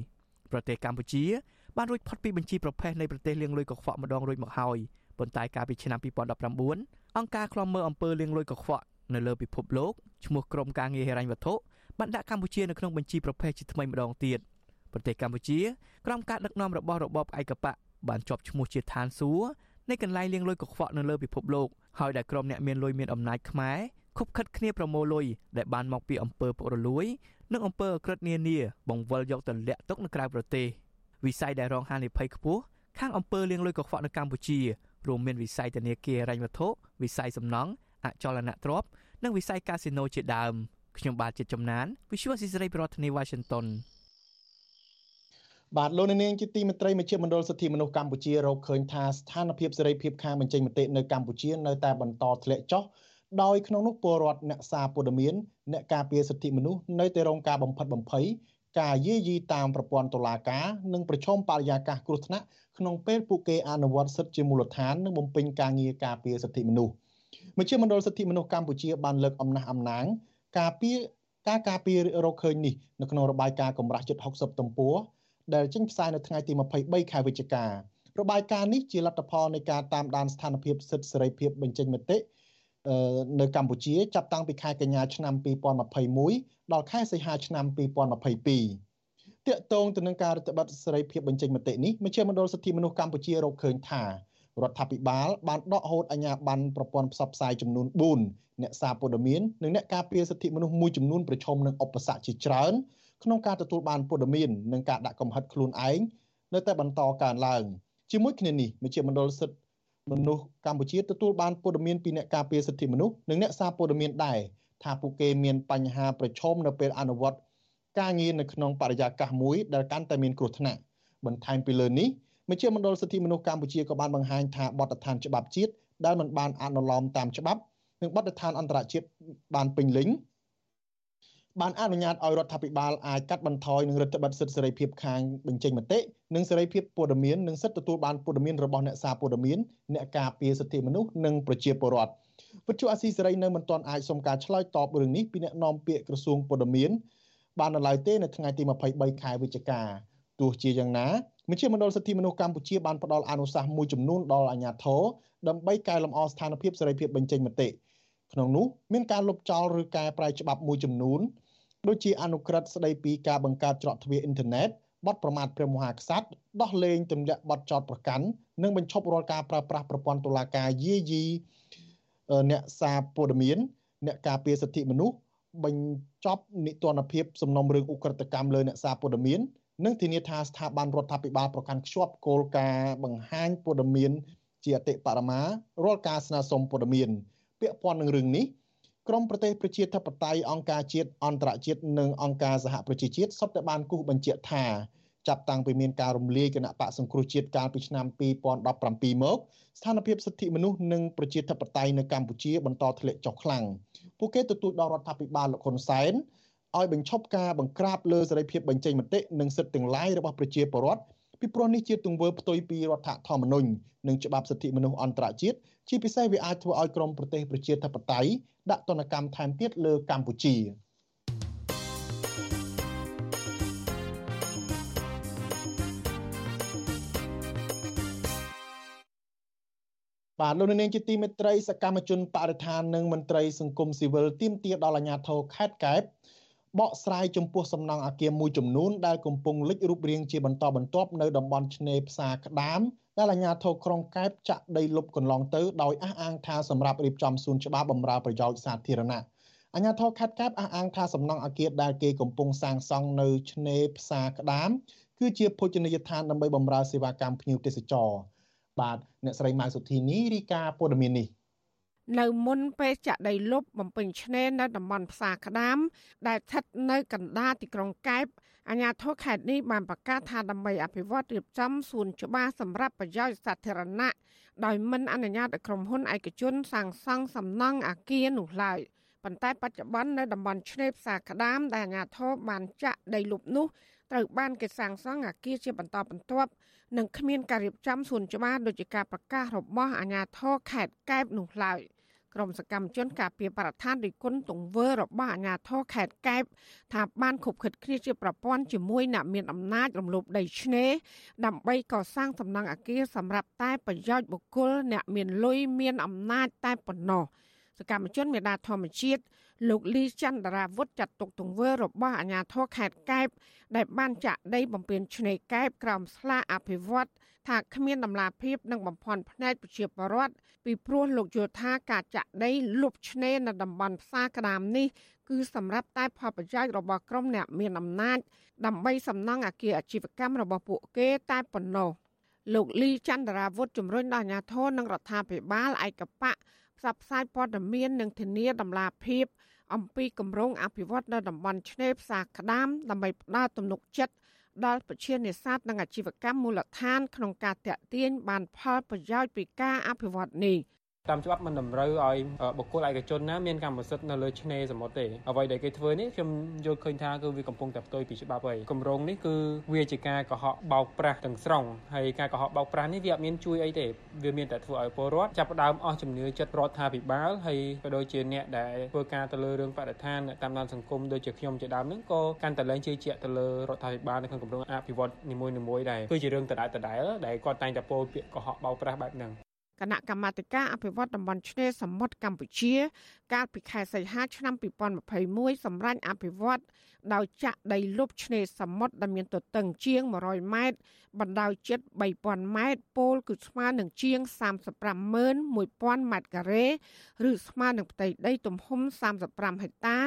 ប្រទេសកម្ពុជាបានរួចផុតពីបញ្ជីប្រភេទនៃប្រទេសលាងលុយកខ្វក់ម្ដងរួចមកហើយប៉ុន្តែកាលពីឆ្នាំ2019អង្គការឃ្លាំមើលអំពើលាងលុយកខ្វក់នៅលើពិភពលោកឈ្មោះក្រុមការងារហិរញ្ញវត្ថុ បានដាក់កម្ពុជានៅក្នុងបញ្ជីប្រភេទជាថ្មីម្ដងទៀតប្រទេសកម្ពុជាក្រោមការដឹកនាំរបស់របបឯកបកបានជាប់ឈ្មោះជាឋានសួគ៌នៃកន្លែងលាងលុយកខ្វក់នៅលើពិភពលោកហើយដែលក្រុមអ្នកមានលុយមានអំណាចខ្មែរខុបខិតគ្នាប្រមូលលុយដែលបានមកពីអំពើពុករលួយនិងអំពើអក្រិតនានាបង្វិលយកទម្លាក់ទុកនៅក្រៅប្រទេសវិស័យដែលរងហានិភ័យខ្ពស់ខាងអំពើលាងលុយកខ្វក់នៅកម្ពុជារួមមានវិស័យធនាគាររ៉ាញ់វត្ថុវិស័យសំណង់អចលនទ្រព្យនិងវិស័យកាស៊ីណូជាដើម ខ្ញុំបាទជាចំណាន Visual Society ប្រធានាទី Washington បាទលោកនាងជាទីមេត្រីមជ្ឈមណ្ឌលសិទ្ធិមនុស្សកម្ពុជារកឃើញថាស្ថានភាពសេរីភាពខាងបញ្ចេញមតិនៅកម្ពុជានៅតែបន្តធ្លាក់ចុះដោយក្នុងនោះពលរដ្ឋអ្នកសារព័ត៌មានអ្នកការពារសិទ្ធិមនុស្សនៅតែរងការបំផិតបំភ័យការយាយីតាមប្រព័ន្ធតុលាការនិងប្រឈមបរិយាកាសគ្រោះថ្នាក់ក្នុងពេលពួកគេអនុវត្តសិទ្ធិជាមូលដ្ឋាននិងបំពេញការងារការពារសិទ្ធិមនុស្សមជ្ឈមណ្ឌលសិទ្ធិមនុស្សកម្ពុជាបានលើកអំណះអំណាង ការពារការការពាររកឃើញនេះនៅក្នុងរបាយការណ៍កម្រាស់ជិត60ទំព័រដែលចេញផ្សាយនៅថ្ងៃទី23ខែវិច្ឆិការបាយការណ៍នេះជាលទ្ធផលនៃការតាមដានស្ថានភាពសិទ្ធិសេរីភាពបញ្ចេញមតិនៅកម្ពុជាចាប់តាំងពីខែកញ្ញាឆ្នាំ2021ដល់ខែសីហាឆ្នាំ2022ទាក់ទងទៅនឹងការរដ្ឋបတ်សេរីភាពបញ្ចេញមតិនេះមជ្ឈមណ្ឌលសិទ្ធិមនុស្សកម្ពុជារកឃើញថា រដ្ឋាភិបាលបានដកហូតអាជ្ញាប័ណ្ណប្រព័ន្ធផ្សព្វផ្សាយចំនួន4អ្នកសារព័ត៌មាននិងអ្នកការពារសិទ្ធិមនុស្សមួយចំនួនប្រឈមនឹងឧបសគ្គជាច្រើនក្នុងការទទួលបានព័ត៌មាននិងការដាក់កំហិតខ្លួនឯងនៅតែបន្តកើនឡើងជាមួយគ្នានេះមជ្ឈមណ្ឌលសិទ្ធិមនុស្សកម្ពុជាទទួលបានព័ត៌មានពីអ្នកការពារសិទ្ធិមនុស្សនិងអ្នកសារព័ត៌មានដែរថាពួកគេមានបញ្ហាប្រឈមនៅពេលអនុវត្តការងារនៅក្នុងបរិយាកាសមួយដែលកាន់តែមានគ្រោះថ្នាក់បន្ថែមពីលើនេះ មជ្ឈមណ្ឌលសិទ្ធិមនុស្សកម្ពុជាក៏បានបង្ហាញថាបទដ្ឋានច្បាប់ជាតិដែលមិនបានអនុលោមតាមច្បាប់និងបទដ្ឋានអន្តរជាតិបានពេញលេញបានអនុញ្ញាតឲ្យរដ្ឋាភិបាលអាចកាត់បន្ថយនឹងរដ្ឋបတ်សិទ្ធិសេរីភាពខាងបញ្ចេញមតិនិងសេរីភាពព័ត៌មាននិងសិទ្ធិទទួលបានព័ត៌មានរបស់អ្នកសារព័ត៌មានអ្នកការពារសិទ្ធិមនុស្សនិងប្រជាពលរដ្ឋវិទ្យុអាស៊ីសេរីនៅមិនទាន់អាចសុំការឆ្លើយតបរឿងនេះពីអ្នកនាំពាក្យក្រសួងព័ត៌មានបាននៅឡើយទេនៅថ្ងៃទី23ខែវិច្ឆិកាទោះជាយ៉ាងណា មជ្ឈមណ្ឌលសិទ្ធិមនុស្សកម្ពុជាបានផ្ដល់អនុសាសន៍មួយចំនួនដល់អាជ្ញាធរដើម្បីកែលម្អស្ថានភាពសេរីភាពបញ្ចេញមតិក្នុងនោះមានការលុបចោលឬកែប្រែច្បាប់មួយចំនួនដូចជាអនុក្រឹត្យស្ដីពីការបង្កើតច្រកទ្វារអ៊ីនធឺណិតបទប្រមាថព្រះមហាក្សត្រដោះលែងទម្លាក់បទចោតប្រកាន់និងបញ្ឈប់រាល់ការប្រើប្រាស់ប្រព័ន្ធតុលាការយាយីអ្នកសារព័ត៌មានអ្នកការពារសិទ្ធិមនុស្សបញ្ចប់និទានភាពសំណុំរឿងឧក្រិដ្ឋកម្មលើអ្នកសារព័ត៌មាន និងធានាថាស្ថាប័នរដ្ឋាភិបាលប្រកាន់ខ្ជាប់គោលការណ៍បង្ហាញព័ត៌មាន ជាអតិបរមារាល់ការស្នើសុំព័ត៌មាន ពាក់ព័ន្ធនឹងរឿងនេះក្រមប្រទេសប្រជាធិបតេយ្យអង្គការជាតិអន្តរជាតិនិងអង្គការសហប្រជាជាតិសុទ្ធតែបានគូសបញ្ជាក់ថាចាប់តាំងពីមានការរំលាយគណៈបកសង្គ្រោះជាតិកាលពីឆ្នាំ2017មកស្ថានភាពសិទ្ធិមនុស្សនិងប្រជាធិបតេយ្យនៅកម្ពុជាបន្តធ្លាក់ចុះខ្លាំងពួកគេទទូចដល់រដ្ឋាភិបាលលោកហ៊ុនសែន ឲ្យបញ្ឈប់ការបង្ក្រាបលើសេរីភាពបញ្ចេញមតិនិងសិទ្ធិទាំងឡាយរបស់ប្រជាពលរដ្ឋពីព្រោះនេះជាទង្វើផ្ទុយពីរដ្ឋធម្មនុញ្ញនិងច្បាប់សិទ្ធិមនុស្សអន្តរជាតិជាពិសេសវាអាចធ្វើឲ្យក្រមប្រទេសប្រជាធិបតេយ្យដាក់ទណ្ឌកម្មថែមទៀតលើកម្ពុជាបាទលោកនាងជាទីមេត្រីសកម្មជនបរិស្ថាននិងមន្ត្រីសង្គមស៊ីវិលទាមទារដល់អាជ្ញាធរខេត្តកែប បកស្រាយចំពោះសំណង់អគារមួយចំនួនដែលកំពុងលេចរូបរាងជាបន្តបន្ទាប់នៅតំបន់ឆ្នេរផ្សារក្តាមដែលអាជ្ញាធរក្រុងកែបចាក់ដីលុបកន្លងទៅដោយអះអាងថាសម្រាប់រៀបចំសួនច្បារបម្រើប្រយោជន៍សាធារណៈអាជ្ញាធរខេត្តកែបអះអាងថាសំណង់អគារដែលគេកំពុងសាងសង់នៅឆ្នេរផ្សារក្តាមគឺជាភោជនីយដ្ឋានដើម្បីបម្រើសេវាកម្មភ្ញៀវទេសចរបាទអ្នកស្រីម៉ៅសុធីនីរីកាព័ត៌មាននេះ នៅមុនពេលចាក់ដីលុបបំពេញឆ្នេរនៅតំបន់ផ្សារក្តាម ដែលស្ថិតនៅកណ្ដាលទីក្រុងកែបអាជ្ញាធរខេត្តនេះបានប្រកាសថាដើម្បីអភិវឌ្ឍរៀបចំសួនច្បារសម្រាប់ប្រយោជន៍សាធារណៈដោយមិនអនុញ្ញាតឲ្យក្រុមហ៊ុនឯកជនសាងសង់សំណង់អគារនោះឡើយប៉ុន្តែបច្ចុប្បន្ននៅតំបន់ឆ្នេរផ្សារក្តាមដែលអាជ្ញាធរបានចាក់ដីលុបនោះត្រូវបានគេសាងសង់អគារជាបន្តបន្ទាប់និងគ្មានការរៀបចំសួនច្បារដូចជាការប្រកាសរបស់អាជ្ញាធរខេត្តកែបនោះឡើយ។ ក្រុមសកម្មជនការពារបរិស្ថានរិគុណទង្វើរបស់អាជ្ញាធរខេត្តកែបថាបានខົບខិតគ្នាជាប្រព័ន្ធជាមួយអ្នកមានអំណាចរំលោភដីឆ្នេរដើម្បីកសាងសំណង់អគារសម្រាប់តែប្រយោជន៍បុគ្គលអ្នកមានលុយមានអំណាចតែប៉ុណ្ណោះសកម្មជនមេដាធម្មជាតិ លោកលីចន្ទរាវុធចាត់ទុកទង្វើរបស់អាជ្ញាធរខេត្តកែបដែលបានចាក់ដីបំពេញឆ្នេរកែបក្រោមស្លាអភិវឌ្ឍថាគ្មានដំណាភាពនិងបំផន់ផ្នែកប្រជាពលរដ្ឋពីព្រោះលោកយល់ថាការចាក់ដីលុបឆ្នេរនៅតំបន់ផ្សារក្តាមនេះគឺសម្រាប់តែផលប្រយោជន៍របស់ក្រុមអ្នកមានអំណាចដើម្បីសំណង់អាគារអាជីវកម្មរបស់ពួកគេតែប៉ុណ្ណោះលោកលីចន្ទរាវុធជំរុញដល់អាជ្ញាធរនិងរដ្ឋាភិបាលឯកបៈផ្សព្វផ្សាយព័ត៌មាននិងធានាដំណាភាព អំពីគម្រោងអភិវឌ្ឍនៅតំបន់ឆ្នេរផ្សារក្តាមដើម្បីផ្ដល់ទំនុកចិត្តដល់ប្រជានេសាទនិងអាជីវកម្មមូលដ្ឋានក្នុងការតាក់ទាញបានផលប្រយោជន៍ពីការអភិវឌ្ឍនេះ។ តាមច្បាប់មិនតម្រូវឲ្យបុគ្គលឯកជនណាមានកម្មសិទ្ធិនៅលើឆ្នេរសមុទ្រទេអ្វីដែលគេធ្វើនេះខ្ញុំយល់ឃើញថាគឺវាកំពុងតែផ្ទុយពីច្បាប់ហើយគម្រោងនេះគឺវាជាការកុហកបោកប្រាស់ទាំងស្រុងហើយការកុហកបោកប្រាស់នេះវាអត់មានជួយអីទេវាមានតែធ្វើឲ្យពលរដ្ឋចាប់ផ្ដើមអស់ជំនឿចិត្តរដ្ឋាភិបាលហើយក៏ដូចជាអ្នកដែលធ្វើការទៅលើរឿងបរិស្ថានតាមដានសង្គមដូចជាខ្ញុំជាដើមហ្នឹងក៏កាន់តែលែងជឿជាក់ទៅលើរដ្ឋាភិបាលនៅក្នុងគម្រោងអភិវឌ្ឍនីមួយៗដែរគឺជារឿងដដែលដដែលដែលគាត់តែងតែពោលពាក្យកុហកបោកប្រាស់បែបហ្នឹង គណៈកម្មាធិការអភិវឌ្ឍតំបន់ឆ្នេរសមុទ្រកម្ពុជា កាលពីខែសីហាឆ្នាំ2021សម្រាប់អភិវឌ្ឍដោយចាក់ដីលុបឆ្នេរសមុទ្រដែលមានទទឹងជាង100ម៉ែត្របណ្ដោយជិត3000ម៉ែត្រពោលគឺស្មើនឹងជាង351,000ម៉ែត្រការ៉េឬស្មើនឹងផ្ទៃដីទំហំ35ហិកតា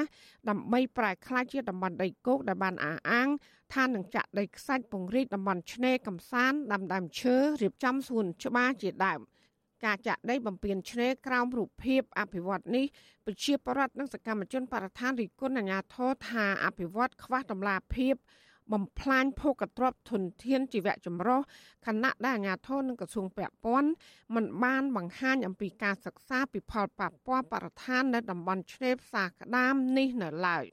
ដើម្បីប្រែក្លាយជាតំបន់ដីគោកដែលបានអះអាងថានឹងចាក់ដីខ្សាច់ពង្រីកតំបន់ឆ្នេរកំសាន្តដាំដើមឈើរៀបចំសួនច្បារជាដើម។ ការចាក់ដីបំពេញឆ្នេរក្រោមរូបភាពអភិវឌ្ឍនេះប្រជាប្រដ្ឋនិងសកម្មជនបរិស្ថានរិគុណអាញាធរថាអភិវឌ្ឍខ្វះតម្លាភាពបំផ្លាញភោគទ្រព្យធនធានជីវៈចម្រុះខណៈដែលអាជ្ញាធរនិងក្រសួងពាក់ព័ន្ធមិនបានបង្ហាញអំពីការសិក្សាពីផលប៉ះពាល់បរិស្ថាននៅតំបន់ឆ្នេរផ្សារក្តាមនេះនៅឡើយ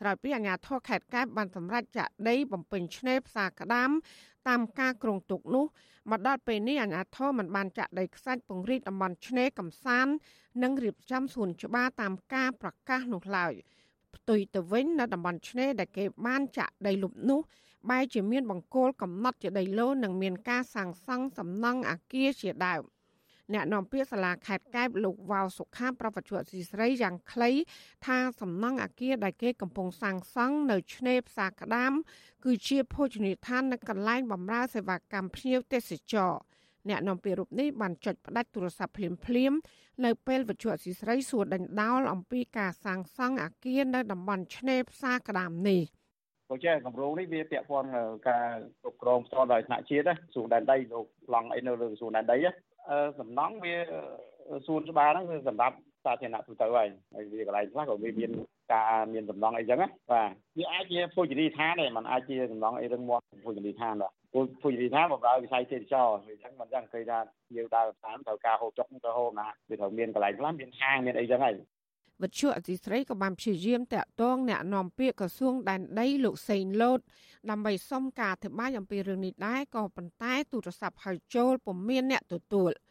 ក្រោយពីអាជ្ញាធរខេត្តកែបបានសម្រេចចាក់ដីបំពេញឆ្នេរផ្សារក្តាមតាមការគ្រោងទុកនោះមកដល់ពេលនេះអាជ្ញាធរមិនបានចាក់ដីខ្សាច់ពង្រីកតំបន់ឆ្នេរកំសាន្តនិងរៀបចំសួនច្បារតាមការប្រកាសនោះឡើយផ្ទុយទៅវិញនៅតំបន់ឆ្នេរដែលគេបានចាក់ដីលុបនោះបែរជាមានបង្គោលកំណត់ជាដីឡូនិងមានការសាងសង់សំណង់អាគារជាដើម។ អ្នកនាំពាក្យសាលាខេត្តកែបលោកវ៉ាវសុខាប្រវត្តិអសីស្រីយ៉ាងខ្លីថាសំណង់អាគារដែលគេកំពុងសាងសង់នៅឆ្នេរផ្សារក្តាមគឺជាភោជនីយដ្ឋាននិងកន្លែងបម្រើសេវាកម្មភ្ញៀវទេសចរអ្នកនាំពាក្យរូបនេះបានចុចផ្ដាច់ទូរស័ព្ទភ្លាមភ្លាមនៅពេលវិទ្យុអសីស្រីសួរដេញដោលអំពីការសាងសង់អាគារនៅតំបន់ឆ្នេរផ្សារក្តាមនេះក៏ចេះគម្រោងនេះវាពាក់ព័ន្ធការគ្រប់គ្រងផ្ទាល់ដោយថ្នាក់ជាតិសួរដែនដីលោកឡង់អីនៅលើសួរដែនដី សំណង់វាសួនច្បារហ្នឹងគឺសម្រាប់សាធារណៈទូទៅហើយហើយវាកន្លែងខ្លះក៏វាមានការមានសំណង់អីចឹងណាបាទវាអាចជាភោជនីយដ្ឋានដែរมันអាចជាសំណង់អីរឹងមាំភោជនីយដ្ឋានបាទព្រោះភោជនីយដ្ឋានបម្រើវិស័យទេសចរវាចឹងមិនចឹងគេថាយើងដើរតាមត្រូវការហូបចុកទៅហូបណាវាត្រូវមានកន្លែងខ្លះមានហាងមានអីចឹងហើយវិទ្យុអសីស្រីក៏បានព្យាយាមតាក់ទងអ្នកនាំពាក្យក្រសួងដែនដីលោកសេងលូត ដើម្បីសុំការអធិប្បាយអំពីរឿងនេះដែរក៏ប៉ុន្តែទូរស័ព្ទហៅចូលពុំមានអ្នកទទួល។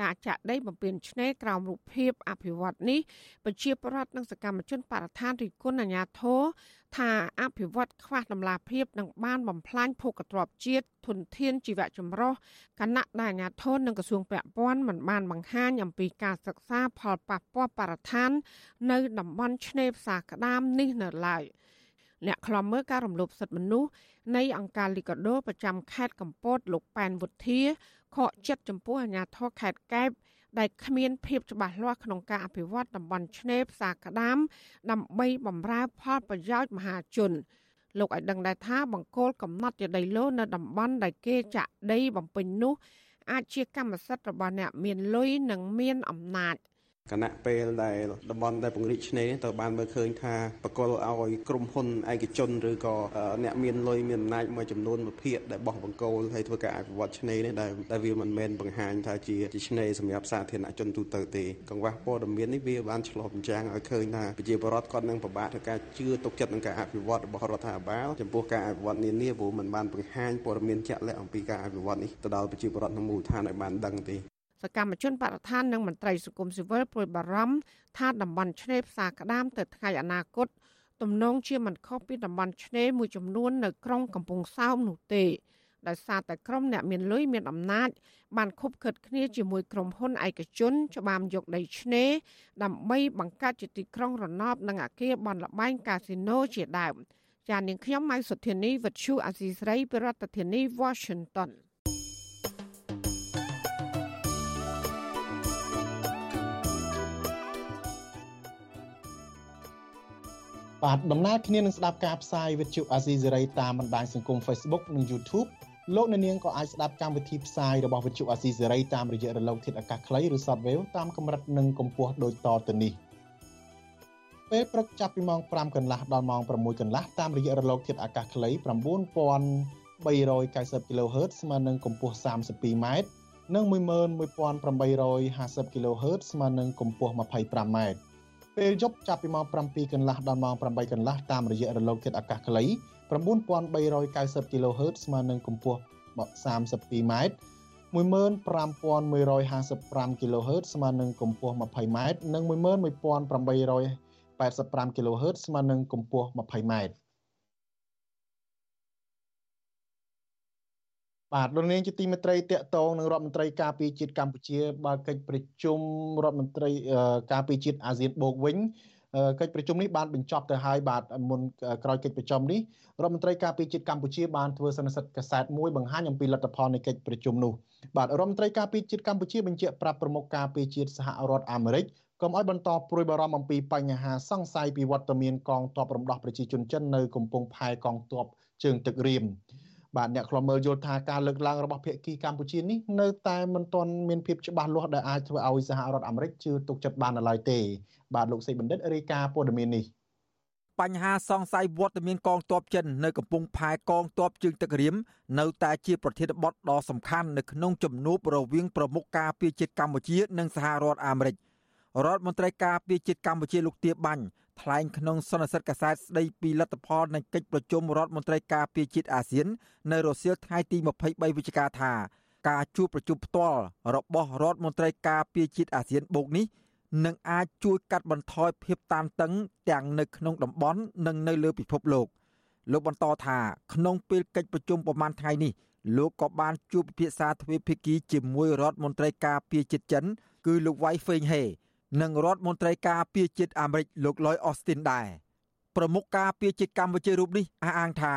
ការចាក់ដីបំពេញឆ្នេរក្រោមរូបភាពអភិវឌ្ឍនេះប្រជាពលរដ្ឋនិងសកម្មជនបរិស្ថានរិគុណអាញាធរថាអភិវឌ្ឍខ្វះតម្លាភាពនិងបានបំផ្លាញភោគទ្រព្យជាតិធនធានជីវៈចម្រុះគណៈដែលអាញាធរនិងក្រសួងពាក់ព័ន្ធមិនបានបង្ហាញអំពីការសិក្សាផលប៉ះពាល់បរិស្ថាននៅតំបន់ឆ្នេរផ្សារក្តាមនេះនៅឡើយ អ្នកខ្លំមើលការរំលោភសិទ្ធិមនុស្សនៃអង្គការលីកាដូប្រចាំខេត្តកំពតលោកប៉ែនវុធាខកចិត្តចំពោះអាញាធរខេត្តកែបដែលគ្មានភាពច្បាស់លាស់ក្នុងការអភិវឌ្ឍតំបន់ឆ្នេរផ្សារក្តាមដើម្បីបម្រើផលប្រយោជន៍មហាជនលោកឲ្យដឹងដែរថាបង្គោលកំណត់ជាដីឡូនៅតំបន់ដែលគេចាក់ដីបំពេញនោះអាចជាកម្មសិទ្ធិរបស់អ្នកមានលុយនិងមានអំណាច។ គណៈពេលដែលតំបន់ដែលពង្រីកឆ្នេរទៅបានមើលឃើញថាបកលឲ្យក្រុមហ៊ុនឯកជនឬក៏អ្នកមានលុយមានអំណាចមួយចំនួនមួយភាគដែលបោះបង្គោលហើយធ្វើការអភិវឌ្ឍឆ្នេរនេះដែលដែលវាមិនមែនបង្ហាញថាជាជាឆ្នេរសម្រាប់សាធារណជនទូទៅទេកង្វះព័ត៌មាននេះវាបានឆ្លុះបញ្ចាំងឲ្យឃើញថាប្រជាពលរដ្ឋគាត់នឹងពិបាកក្នុងការជឿទុកចិត្តនឹងការអភិវឌ្ឍរបស់រដ្ឋាភិបាលចំពោះការអភិវឌ្ឍនានាព្រោះมันបានបង្ហាញព័ត៌មានជាក់លាក់អំពីការអភិវឌ្ឍនេះទៅដល់ប្រជាពលរដ្ឋក្នុងមូលដ្ឋានឲ្យបានដឹងទេ សកម្មជនបរិស្ថាននិងមន្ត្រីសង្គមស៊ីវិលព្រួយបារម្ភថាតំបន់ឆ្នេរផ្សារក្តាមទៅថ្ងៃអនាគតទំនងជាមិនខុសពីតំបន់ឆ្នេរមួយចំនួននៅក្រុងកំពង់សោមនោះទេដោយសារតែក្រុមអ្នកមានលុយមានអំណាច បានខុបខិតគ្នាជាមួយក្រុមហ៊ុនឯកជន ច្បាមយកដីឆ្នេរដើម្បីបង្កើតជាទីក្រុងរណបនិងអគារបនលបែងកាស៊ីណូជាដើមចាននាងខ្ញុំម៉ៃសុធានីវិទ្យុអាស៊ីស្រីប្រធានាធិបតី Washington បាទដំណើរគ្នានឹងស្ដាប់ការផ្សាយវិទ្យុអាស៊ីសេរីតាមបណ្ដាញសង្គម Facebook និង YouTube លោកអ្នកនាងក៏អាចស្ដាប់កម្មវិធីផ្សាយរបស់វិទ្យុអាស៊ីសេរីតាមរយៈរលកធាតុអាកាសខ្លីឬ Shortwave តាមកម្រិតនិងកម្ពស់ដូចតទៅនេះពេលព្រឹកចាប់ពីម៉ោង5កន្លះដល់ម៉ោង6កន្លះតាមរយៈរលកធាតុអាកាសខ្លី9390 kHz ស្មើនឹងកម្ពស់ 32m និង11850 kHz ស្មើនឹងកម្ពស់ 25m ពេលយប់ចាប់ពីម៉ោង7កន្លះដល់ម៉ោង8កន្លះតាមរយៈរលកធាតុអាកាសខ្លី9390 kHz ស្មើនឹងកម្ពស់32ម៉ែត្រ15155 kHz ស្មើនឹងកម្ពស់20ម៉ែត្រនិង11885 kHz ស្មើនឹងកម្ពស់20ម៉ែត្រ បាទលោកនាងជាទីមេត្រីតកតងនឹងរដ្ឋមន្ត្រីការពារជាតិកម្ពុជាបើកិច្ចប្រជុំរដ្ឋមន្ត្រីការពារជាតិអាស៊ានបូកវិញកិច្ចប្រជុំនេះបានបញ្ចប់ទៅហើយបាទមុនក្រោយកិច្ចប្រជុំនេះរដ្ឋមន្ត្រីការពារជាតិកម្ពុជាបានធ្វើសន្និសីទកាសែតមួយបង្ហាញអំពីលទ្ធផលនៃកិច្ចប្រជុំនោះបាទរដ្ឋមន្ត្រីការពារជាតិកម្ពុជាបញ្ជាក់ប្រាប់ប្រមុខការពារជាតិសហរដ្ឋអាមេរិកកុំឲ្យបន្តព្រួយបារម្ភអំពីបញ្ហាសង្ស័យពីវត្តមានកងទ័ពរំដោះប្រជាជនចិននៅកំពង់ផែកងទ័ពជើងទឹករៀម បាទអ្នកខ្លំមើលយល់ថាការលើកឡើងរបស់ភាគីកម្ពុជានេះនៅតែមិនទាន់មានភាពច្បាស់លាស់ដែលអាចធ្វើឲ្យសហរដ្ឋអាមេរិកជឿទុកចិត្តបាននៅឡើយទេ បាទលោកសេបណ្ឌិតរាយការណ៍ព័ត៌មាននេះបញ្ហាសង្ស័យវត្តមានកងទ័ពចិននៅកំពង់ផែកងទ័ពជើងទឹករៀមនៅតែជាប្រធានបទដ៏សំខាន់នៅក្នុងជំនួបរវាងប្រមុខការពារជាតិកម្ពុជា និងសហរដ្ឋអាមេរិករដ្ឋមន្ត្រីការពារជាតិកម្ពុជាលោកទាបាញ់ ថ្លែងក្នុងសន្និសីទកាសែតស្ដីពីលទ្ធផលនៃកិច្ចប្រជុំរដ្ឋមន្ត្រីការពារជាតិអាស៊ាន នៅរសៀលថ្ងៃទី23វិច្ឆិកាថាការជួបប្រជុំផ្ទាល់របស់រដ្ឋមន្ត្រីការពារជាតិអាស៊ានបូកនេះនឹងអាចជួយកាត់បន្ថយភាពតានតឹងទាំងនៅក្នុងតំបន់និងនៅលើពិភពលោកលោកបន្តថាក្នុងពេលកិច្ចប្រជុំប្រមាណថ្ងៃនេះលោកក៏បានជួបពិភាក្សាទ្វេភាគីជាមួយរដ្ឋមន្ត្រីការពារជាតិចិន គឺលោកវ៉ៃហ្វេងហេ និងរដ្ឋមន្ត្រីការពារជាតិអាមេរិកលោកឡយអស្ទីនដែរប្រមុខការពារជាតិកម្ពុជារូបនេះអះអាងថា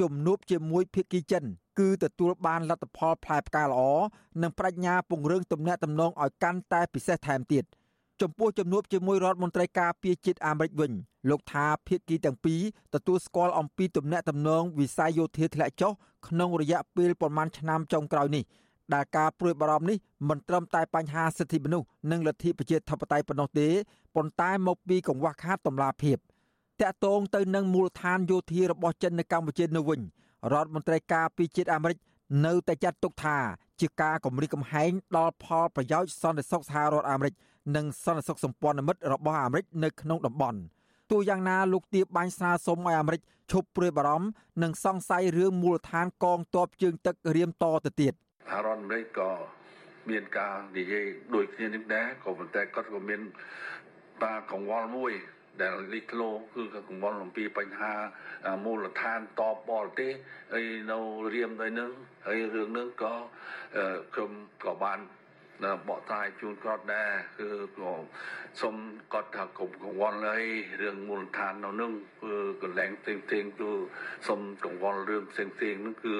ជំនួបជាមួយភាគីចិន គឺទទួលបានលទ្ធផលផ្លែផ្កាល្អនិងបញ្ញាពង្រឹងទំនាក់ទំនងឲ្យកាន់តែពិសេសថែមទៀត។ចំពោះជំនួបជាមួយរដ្ឋមន្ត្រីការពារជាតិអាមេរិកវិញលោកថាភាគីទាំងពីរទទួលស្គាល់អំពីទំនាក់ទំនងវិស័យយោធាធ្លាក់ចុះក្នុងរយៈពេលប្រមាណឆ្នាំចុងក្រោយនេះ ដែលការព្រួយបារម្ភនេះមិនត្រឹមតែបញ្ហាសិទ្ធិមនុស្សនិងលទ្ធិប្រជាធិបតេយ្យប៉ុណ្ណោះទេប៉ុន្តែមកពីកង្វះខាតតម្លាភាពតាក់ទងទៅនឹងមូលដ្ឋានយោធារបស់ចិននៅកម្ពុជានៅវិញរដ្ឋមន្ត្រីការពារជាតិអាមេរិកនៅតែចាត់ទុកថាជាការគម្រិះកំហែងដល់ផលប្រយោជន៍សន្តិសុខសហរដ្ឋអាមេរិកនិងសន្តិសុខសម្ព័ន្ធមិត្តរបស់អាមេរិកនៅក្នុងតំបន់ទោះយ៉ាងណាលោកទៀបបាញ់ស្នើសុំឲ្យអាមេរិកឈប់ព្រួយបារម្ភនិងសង្ស័យរឿងមូលដ្ឋានកងទ័ពជើងទឹករៀមតទៅទៀត សហរដ្ឋអាមេរិកក៏មានការនិយាយដូចគ្នានេះដែរក៏ប៉ុន្តែគាត់ក៏មានបាកង្វល់មួយដែលលីក្លោគឺកង្វល់អំពីបញ្ហាមូលដ្ឋានតបបរទេសហើយនៅរៀមទៅនឹងហើយរឿងនឹងក៏ខ្ញុំក៏បាន បកស្រាយជូនគាត់ដែរគឺក៏សូមគាត់ថាកុំកង្វល់អីរឿងមូលដ្ឋាននៅនឹងគឺកន្លែងផ្សេងផ្សេងគឺសូមកង្វល់រឿងផ្សេងផ្សេងនឹងគឺ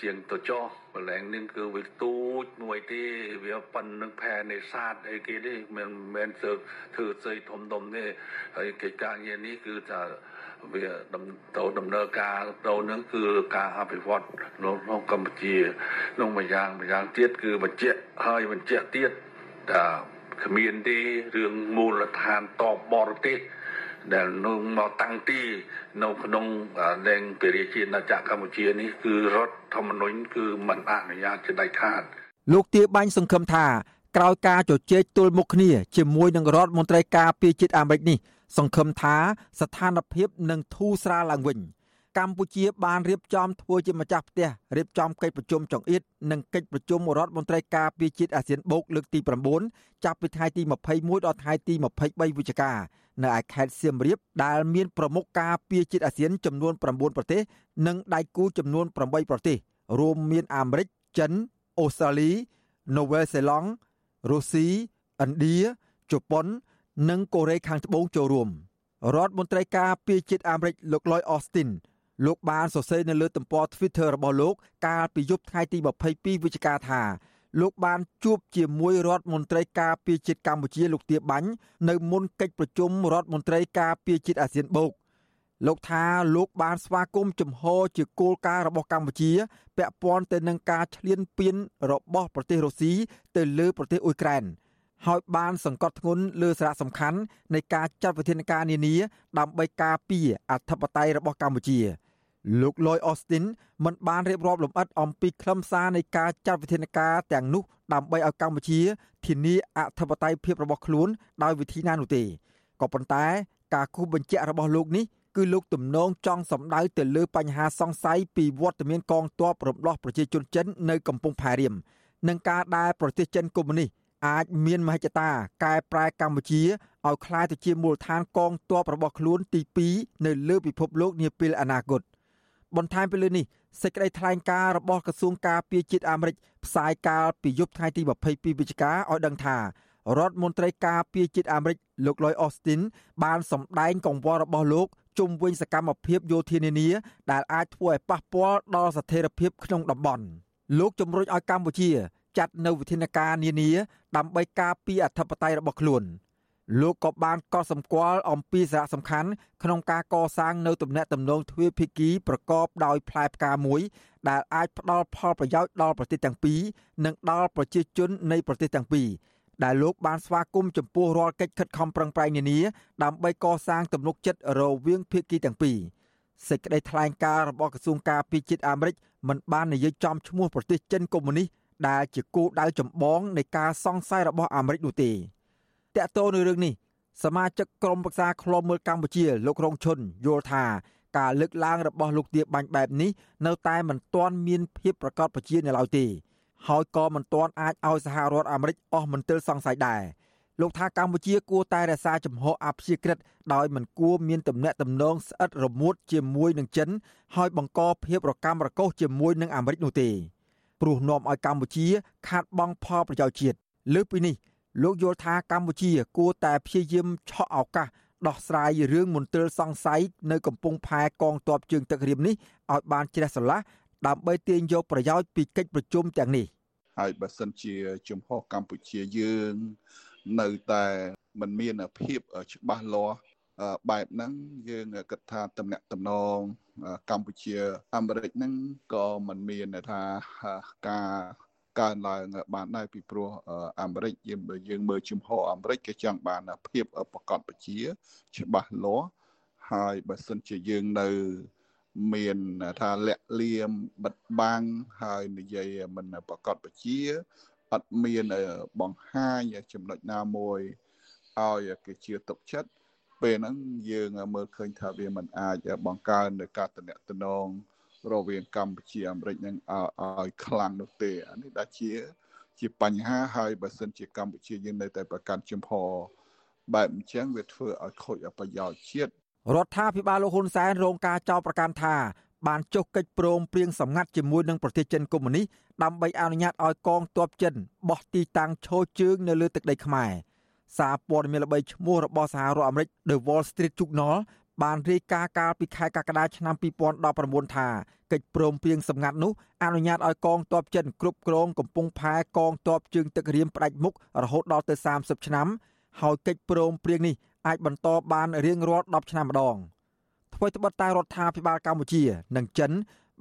ជាងទៅចោះកន្លែងនេះគឺវាទូចមួយទេវាប៉ុននឹងផែនេសាទអីគេនេះមិនមែនធ្វើធ្វើស្អីធំធំទេហើយកិច្ចការងារនេះគឺថា វាទៅដំណើរការទៅនឹងគឺការអភិវឌ្ឍនៅក្នុងកម្ពុជាក្នុងមួយយ៉ាងមួយយ៉ាងទៀតគឺបញ្ជាក់ហើយបញ្ជាក់ទៀតថាគ្មានទេរឿងមូលដ្ឋានតបបរទេសដែលនឹងមកតាំងទីនៅក្នុងដែនពារាជាណាចក្រកម្ពុជានេះគឺរដ្ឋធម្មនុញ្ញគឺមិនអនុញ្ញាតជាដាច់ខាតលោកទាបាញ់សង្ឃឹមថាក្រោយការជជែកទល់មុខគ្នាជាមួយនឹងរដ្ឋមន្ត្រីការពារជាតិអាមេរិកនេះ សង្ឃឹមថាស្ថានភាពនឹងធូរស្រាលឡើងវិញកម្ពុជាបានរៀបចំធ្វើជាម្ចាស់ផ្ទះរៀបចំកិច្ចប្រជុំចង្អៀតនិងកិច្ចប្រជុំរដ្ឋមន្ត្រីការពារជាតិអាស៊ានបូកលើកទី9ចាប់ពីថ្ងៃទី21ដល់ថ្ងៃទី23វិច្ឆិកានៅឯខេត្តសៀមរាបដែលមានប្រមុខការពារជាតិអាស៊ានចំនួន9ប្រទេស និងដៃគូចំនួន8ប្រទេស រួមមានអាមេរិកចិនអូស្ត្រាលីនូវែលសេឡង់រុស្ស៊ីឥណ្ឌាជប៉ុន និងកូរ៉េខាងត្បូងចូលរួមរដ្ឋមន្ត្រីការពារជាតិអាមេរិកលោក Lloyd Austin លោកបានសរសេរនៅលើទំព័រ Twitter របស់លោក កាលពីយប់ថ្ងៃទី22វិច្ឆិកាថាលោកបានជួបជាមួយរដ្ឋមន្ត្រីការពារជាតិកម្ពុជាលោកទាបាញ់នៅមុនកិច្ចប្រជុំរដ្ឋមន្ត្រីការពារជាតិអាស៊ានបូកលោកថាលោកបានស្វាគមន៍ជំហរជាគោលការណ៍របស់កម្ពុជា ពាក់ព័ន្ធទៅនឹងការឈ្លានពានរបស់ប្រទេសរុស្ស៊ីទៅលើប្រទេសអ៊ុយក្រែន ហើយបានសង្កត់ធ្ងន់លើសារៈសំខាន់នៃការចាត់វិធានការនានាដើម្បីការពារអធិបតេយ្យរបស់កម្ពុជា។លោក Lloyd Austin មិនបានរៀបរាប់លម្អិតអំពីខ្លឹមសារនៃការចាត់វិធានការទាំងនោះដើម្បីឲ្យកម្ពុជាធានាអធិបតេយ្យភាពរបស់ខ្លួនដោយវិធីណានោះទេក៏ប៉ុន្តែការគូសបញ្ជាក់របស់លោកនេះគឺលោកទំនងចង់សម្ដៅទៅលើបញ្ហាសង្ស័យពីវត្តមានកងទ័ពរំដោះប្រជាជនចិននៅកំពង់ផែរៀមនិងការដែលប្រទេសចិនកុម្មុយនីស អាចមានមហិច្ឆតាកែប្រែកម្ពុជាឲ្យក្លាយទៅជាមូលដ្ឋានកងទ័ពរបស់ខ្លួនទី2នៅលើពិភពលោកនាពេលអនាគតបន្ថែមពីលើនេះសេចក្តីថ្លែងការណ៍របស់ក្រសួងការពារជាតិអាមេរិកផ្សាយកាលពីយប់ថ្ងៃទី22វិច្ឆិកាឲ្យដឹងថារដ្ឋមន្ត្រីការពារជាតិអាមេរិកលោក Lloyd Austin បានសម្ដែងកង្វល់របស់លោកជុំវិញសកម្មភាពយោធានានាដែលអាចធ្វើឲ្យប៉ះពាល់ដល់ស្ថិរភាពក្នុងតំបន់លោកជំរុញឲ្យកម្ពុជា ចាត់នៅវិធានការនានា ដើម្បីការពារអធិបតេយ្យរបស់ខ្លួន។លោកក៏បានកត់សម្គាល់អំពីសារៈសំខាន់ក្នុងការកសាងនៅទំនាក់ទំនងទ្វេភាគីប្រកបដោយផ្លែផ្កាមួយដែលអាចផ្ដល់ផលប្រយោជន៍ដល់ប្រទេសទាំងពីរនិងដល់ប្រជាជននៃប្រទេសទាំងពីរដែលលោកបានស្វាគមន៍ចំពោះរាល់កិច្ចខិតខំប្រឹងប្រែងនានាដើម្បីកសាងទំនុកចិត្តរវាងភាគីទាំងពីរសេចក្តីថ្លែងការណ៍របស់ក្រសួងការពារជាតិអាមេរិកមិនបាននិយាយចំឈ្មោះប្រទេសចិនកុម្មុយនីស ដែលជាគោលដៅចម្បងនៃការសង្ស័យរបស់អាមេរិកនោះទេតកតនៅរឿងនេះសមាជិកក្រុមប្រឹក្សាឃ្លាំមើលកម្ពុជាលោករងឈុនយល់ថាការលើកឡើងរបស់លោកទាបាញ់បែបនេះនៅតែមិនទាន់មានភាពប្រកបប្រជានៅឡើយទេហើយក៏មិនទាន់អាចឲ្យសហរដ្ឋអាមេរិកអស់មន្ទិលសង្ស័យដែរលោកថាកម្ពុជាគួរតែរក្សាជំហរអព្យាក្រឹតដោយមិនគួរមានទំនាក់ទំនងស្អិតរមួតជាមួយនឹងចិន ហើយបង្កភាពរកាំរកូសជាមួយនឹងអាមេរិកនោះទេ ព្រោះនាំឲ្យកម្ពុជា ខាតបង់ផលប្រយោជន៍ជាតិលើសពីនេះលោកយល់ថាកម្ពុជា គួរតែព្យាយាមឆក់ឱកាសដោះស្រាយរឿងមន្ទិលសង្ស័យនៅកំពង់ផែកងទ័ពជើងទឹករៀមនេះឲ្យបានជ្រះស្រឡះដើម្បីទាញយកប្រយោជន៍ពីកិច្ចប្រជុំទាំងនេះហើយបើសិនជាជំហរកម្ពុជាយើង នៅតែមិនមានភាពច្បាស់លាស់ បែបហ្នឹងយើងគិតថាតំណាក់តំណងកម្ពុជាអាមេរិកហ្នឹងក៏មិនមានថាការកើនឡើងបានដែរពីព្រោះអាមេរិកយើងបើយើងមើលជំហរអាមេរិកគេចង់បានភាពប្រកបប្រជា ច្បាស់លាស់ហើយបើសិនជាយើងនៅមានថាលាក់លៀមបិទបាំងហើយនិយាយមិនប្រកបប្រជាអត់មានបង្ហាញចំណុចណាមួយឲ្យគេជឿទុកចិត្ត ពេលហ្នឹងយើងមើលឃើញថាវាមិនអាចបង្កើននៅការតំណតំណងរវាងកម្ពុជាអាមេរិកនឹងឲ្យខ្លាំងនោះទេអានេះដែលជា ជាបញ្ហាហើយបើសិនជាកម្ពុជាយើងនៅតែប្រកាន់ជំហរបែបអញ្ចឹងវាធ្វើឲ្យខូចប្រយោជន៍ជាតិរដ្ឋាភិបាលលោកហ៊ុនសែនរងការចោទប្រកាន់ថាបានចុះកិច្ចព្រមព្រៀងសម្ងាត់ជាមួយនឹងប្រទេសចិនកុម្មុយនីសដើម្បីអនុញ្ញាតឲ្យកងទ័ពចិនបោះទីតាំងឈរជើងនៅលើទឹកដីខ្មែរ សារព័ត៌មានល្បីឈ្មោះរបស់សហរដ្ឋអាមេរិក The Wall Street Journal បានរាយការណ៍កាលពីខែកក្កដាឆ្នាំ2019ថាកិច្ចព្រមព្រៀងសម្ងាត់នោះអនុញ្ញាតឲ្យកងទ័ពចិនគ្រប់គ្រងកំពង់ផែកងទ័ពជើងទឹករៀមផ្ដាច់មុខរហូតដល់ទៅ30ឆ្នាំហើយកិច្ចព្រមព្រៀងនេះអាចបន្តបានរៀងរាល់10ឆ្នាំម្ដងអ្វីត្បិតតែរដ្ឋាភិបាលកម្ពុជា និងចិន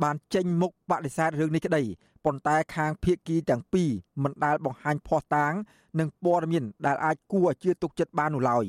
បានចេញមុខបដិសេធរឿងនេះក្តីប៉ុន្តែខាងភៀកគីទាំងពីរមិនដែលបង្ហាញភ័ស្តុតាង និងព័ត៌មានដែលអាចគួរឲ្យជឿទុកចិត្តបាននោះឡើយ